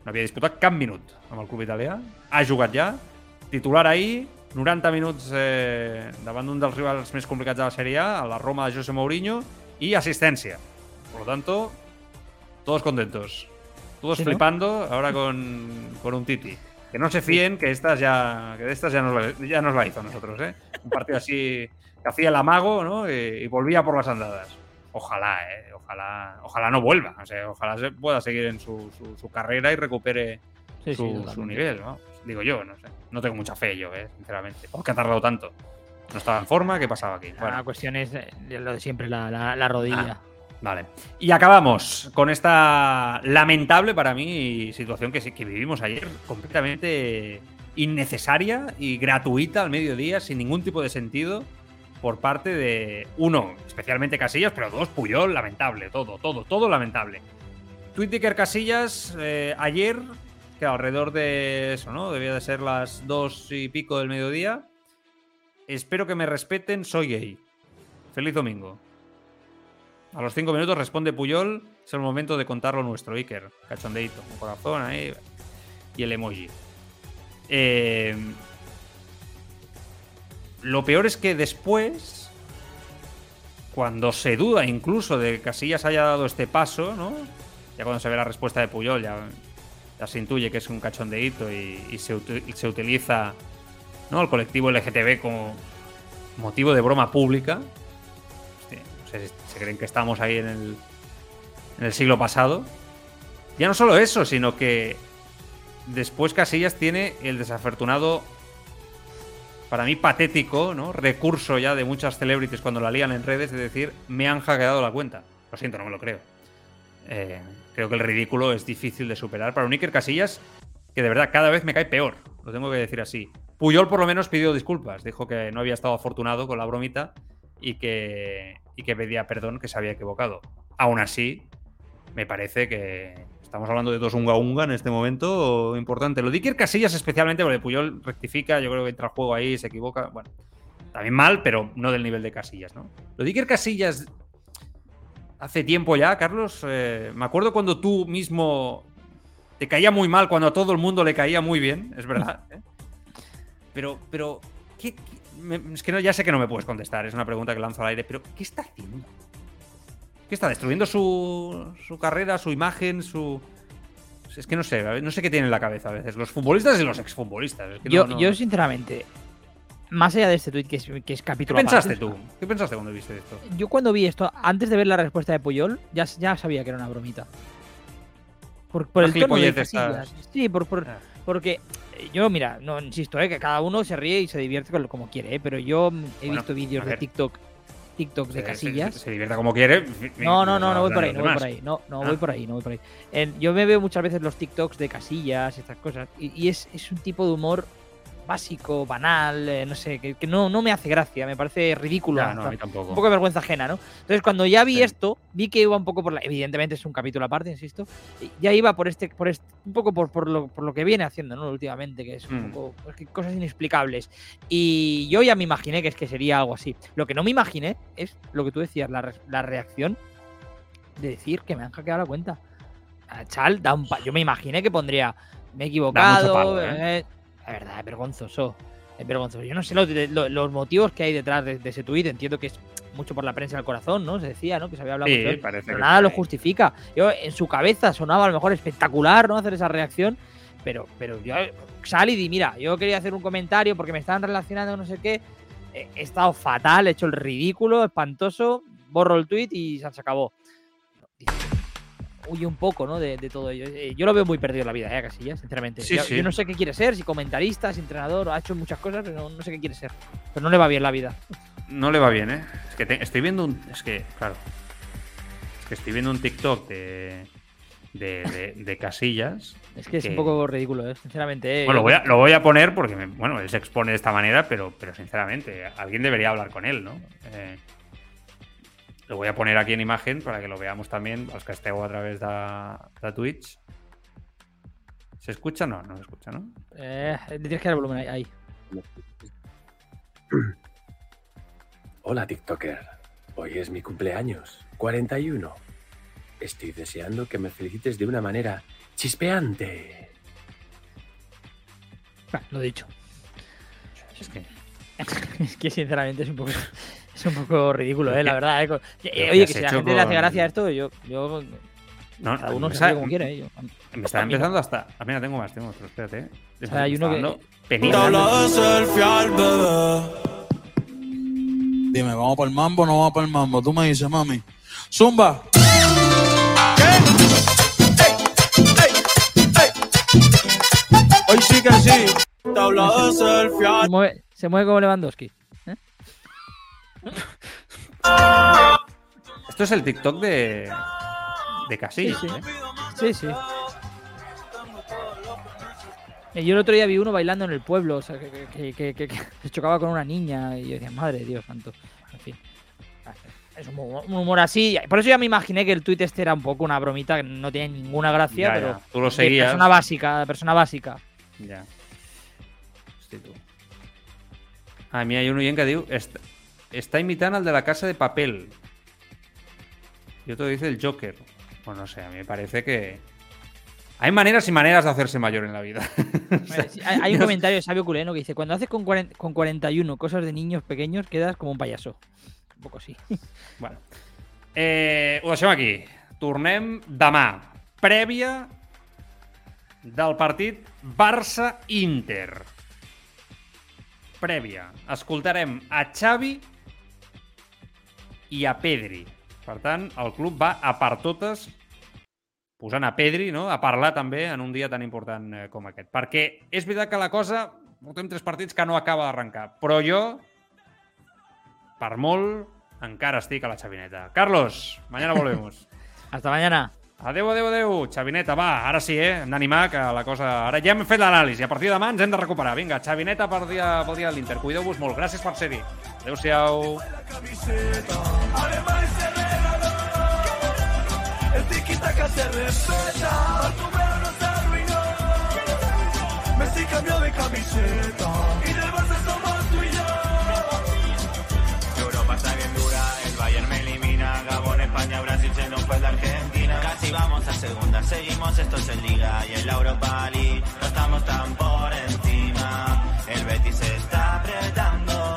No havia disputat cap minut amb el club italià. Ha jugat ja. Titular ahir, 90 minuts eh, davant d'un dels rivals més complicats de la Sèrie A, a la Roma de José Mourinho, i assistència. Por lo tanto, todos contentos. Todos sí, flipando ¿no? ahora con, con un Titi. Que no se fíen que estas ya, que de estas ya nos, ya nos la hizo a nosotros, ¿eh? Un partido así que hacía el amago, ¿no? Y, y volvía por las andadas. Ojalá, ¿eh? Ojalá, ojalá no vuelva. O sea, ojalá se pueda seguir en su, su, su carrera y recupere sí, su, sí, su, nivel, ¿no? Digo yo, no sé. No tengo mucha fe yo, ¿eh? Sinceramente. ¿Por qué ha tardado tanto? ¿No estaba en forma? ¿Qué pasaba aquí? Bueno. La cuestión es lo de siempre, la, la, la rodilla. Ah. Vale. Y acabamos con esta lamentable para mí situación que, vivimos ayer, completamente innecesaria y gratuita al mediodía, sin ningún tipo de sentido, por parte de uno, especialmente Casillas, pero dos, Puyol, lamentable, todo, todo, todo lamentable. Twitticker Casillas, eh, ayer, que alrededor de eso, ¿no? Debía de ser las dos y pico del mediodía. Espero que me respeten, soy gay. Feliz domingo. A los cinco minutos responde Puyol. Es el momento de contarlo nuestro, Iker. Cachondeito, un corazón ahí. Y el emoji. Eh, lo peor es que después, cuando se duda incluso de que Casillas haya dado este paso, ¿no? Ya cuando se ve la respuesta de Puyol, ya, se intuye que es un cachondeito y, y, se, y se, utiliza ¿no? el colectivo LGTB como motivo de broma pública. Se, se, creen que estamos ahí en el, en el siglo pasado. Ya no solo eso, sino que después Casillas tiene el desafortunado, para mí patético, ¿no? Recurso ya de muchas celebrities cuando la lían en redes de decir, me han hackeado la cuenta. Lo siento, no me lo creo. Eh, creo que el ridículo es difícil de superar para un Iker Casillas que de verdad cada vez me cae peor. Lo tengo que decir así. Puyol por lo menos pidió disculpas. Dijo que no había estado afortunado con la bromita y que, y que pedía perdón, que se había equivocado. Aún así, me parece que estamos hablando de dos unga unga en este momento importante. Lo de Iker Casillas especialmente, porque Puyol rectifica, yo creo que entra al juego ahí, se equivoca. Bueno, también mal, pero no del nivel de Casillas, ¿no? Lo de Iker Casillas hace tiempo ya, Carlos, eh, me acuerdo cuando tú mismo te caía muy mal, cuando a todo el mundo le caía muy bien, es verdad. ¿eh? Pero, pero, ¿qué, qué es que no, ya sé que no me puedes contestar, es una pregunta que lanzo al aire, pero ¿qué está haciendo? ¿Qué está destruyendo su, su carrera, su imagen, su... Es que no sé, no sé qué tiene en la cabeza a veces. Los futbolistas y los exfutbolistas. Es que yo, no, no... yo, sinceramente, más allá de este tweet que es, que es capítulo ¿Qué pensaste aparte, tú? ¿Qué pensaste cuando viste esto? Yo cuando vi esto, antes de ver la respuesta de Puyol, ya, ya sabía que era una bromita. Por, por el tono de. Sí, por, por, ah. Porque yo, mira, no insisto, ¿eh? que cada uno se ríe y se divierte como quiere, ¿eh? pero yo he bueno, visto vídeos de TikTok, TikTok de casillas. Se, se, divierta como quiere. No, no, no, no voy por ahí, no voy por ahí, no, no ah. voy por ahí, no voy por ahí. Eh, yo me veo muchas veces los TikToks de casillas, estas cosas, y, y es, es, un tipo de humor básico, banal, eh, no sé, que, que, no, no me hace gracia, me parece ridículo. No, a mí tampoco. Un poco de vergüenza ajena, ¿no? Entonces, cuando ya vi sí. esto, vi que iba un poco por la. Evidentemente es un capítulo aparte, insisto. Ya iba por este, por este un poco por, por, lo, por lo que viene haciendo, ¿no? Últimamente, que es un mm. poco. Es que cosas inexplicables. Y yo ya me imaginé que es que sería algo así. Lo que no me imaginé es lo que tú decías, la, la reacción de decir que me han hackeado la cuenta. Chal, da un pa yo me imaginé que pondría. Me he equivocado. Palo, ¿eh? eh, la verdad, es vergonzoso. Es vergonzoso. Yo no sé los, los, los motivos que hay detrás de, de, ese tuit. Entiendo que es mucho por la prensa del corazón, ¿no? Se decía, ¿no? Que se había hablado sí, mucho. Parece pero nada lo justifica. Yo, en su cabeza sonaba a lo mejor espectacular, ¿no? Hacer esa reacción. Pero, pero yo salí y di, mira, yo quería hacer un comentario porque me estaban relacionando no sé qué. He estado fatal, he hecho el ridículo, espantoso. Borro el tuit y se acabó. Huye un poco, ¿no? De, de todo ello. Eh, Yo lo veo muy perdido en la vida, ¿eh? Casillas, sinceramente. Sí, yo, sí. yo no sé qué quiere ser, si comentarista, si entrenador, ha hecho muchas cosas, pero no, no sé qué quiere ser. Pero no le va bien la vida. No le va bien, ¿eh? Es que te- estoy viendo un. Es que, claro. Es que estoy viendo un TikTok de. de, de- de Casillas. Es que es un poco ridículo, ¿eh? Sinceramente. ¿eh? Bueno, lo voy a, lo voy a poner porque, me- bueno, él se expone de esta manera, pero, pero sinceramente, alguien debería hablar con él, ¿no? Eh, lo voy a poner aquí en imagen para que lo veamos también, los que esteu a través de, de Twitch. ¿Se escucha? No, no se escucha, ¿no? Eh, tienes que dar volumen ahí. ahí. Hola TikToker, hoy es mi cumpleaños, 41. Estoy deseando que me felicites de una manera chispeante. Va, lo dicho. Es que, es que sinceramente es un poco. Es un poco ridículo, ¿eh? La verdad, ¿eh? Eh, Oye, que si la gente le hace gracia esto, yo. yo no, cada uno está- como quiere, ¿eh? Yo- Me está empezando hasta. Ah, mira, tengo más, tengo otro, espérate. ¿eh? O sea, hay uno que- penita. Dime, ¿vamos para el mambo o no vamos para el mambo? Tú me dices, mami. Zumba. Hoy sí que sí. Se mueve, se mueve como Lewandowski. Esto es el TikTok de. de Casillas, Sí, sí. ¿eh? Sí, sí. Eh, Yo el otro día vi uno bailando en el pueblo, o sea, que, que- que- que- que- que se chocaba con una niña y yo decía, madre Dios santo. En fin. Es un humor, un humor así. Por eso ya me imaginé que el tuit este era un poco una bromita que no tiene ninguna gracia, Ya, ya. pero Tú lo de seguías. persona básica, persona básica. Ja. Hosti, tu. Ah, mira, hi ha un oient que "Est- està imitant el de la casa de papel. Y otro dice el Joker. Pues no sé, a mí me parece que... Hay maneras y maneras de hacerse mayor en la vida. Bueno, sí, hay, hay un comentario de Sabio Culeno que dice, cuando haces con, 40 con 41 cosas de niños pequeños, quedas como un payaso. Un poco así. Bueno. Eh, ho deixem aquí. Tornem demà. Prèvia del partit Barça-Inter. Prèvia. Escoltarem a Xavi i a Pedri. Per tant, el club va a per totes posant a Pedri no? a parlar també en un dia tan important eh, com aquest. Perquè és veritat que la cosa portem tres partits que no acaba d'arrencar, però jo per molt, encara estic a la xavineta. Carlos, mañana volvemos. Hasta mañana. Adeu, adeu, adeu. Xavineta, va, ara sí, eh? Hem d'animar que la cosa... Ara ja hem fet l'anàlisi. A partir de demà ens hem de recuperar. Vinga, Xavineta per dia, pel dia de l'Inter. Cuideu-vos molt. Gràcies per ser-hi. Adéu-siau. El tiki-taka se Bartomeu no. Messi cambió de camiseta y del Barça somos después la Argentina. Casi vamos a segunda, seguimos, esto es en Liga y en la Europa League. No estamos tan por encima, el Betis se está apretando.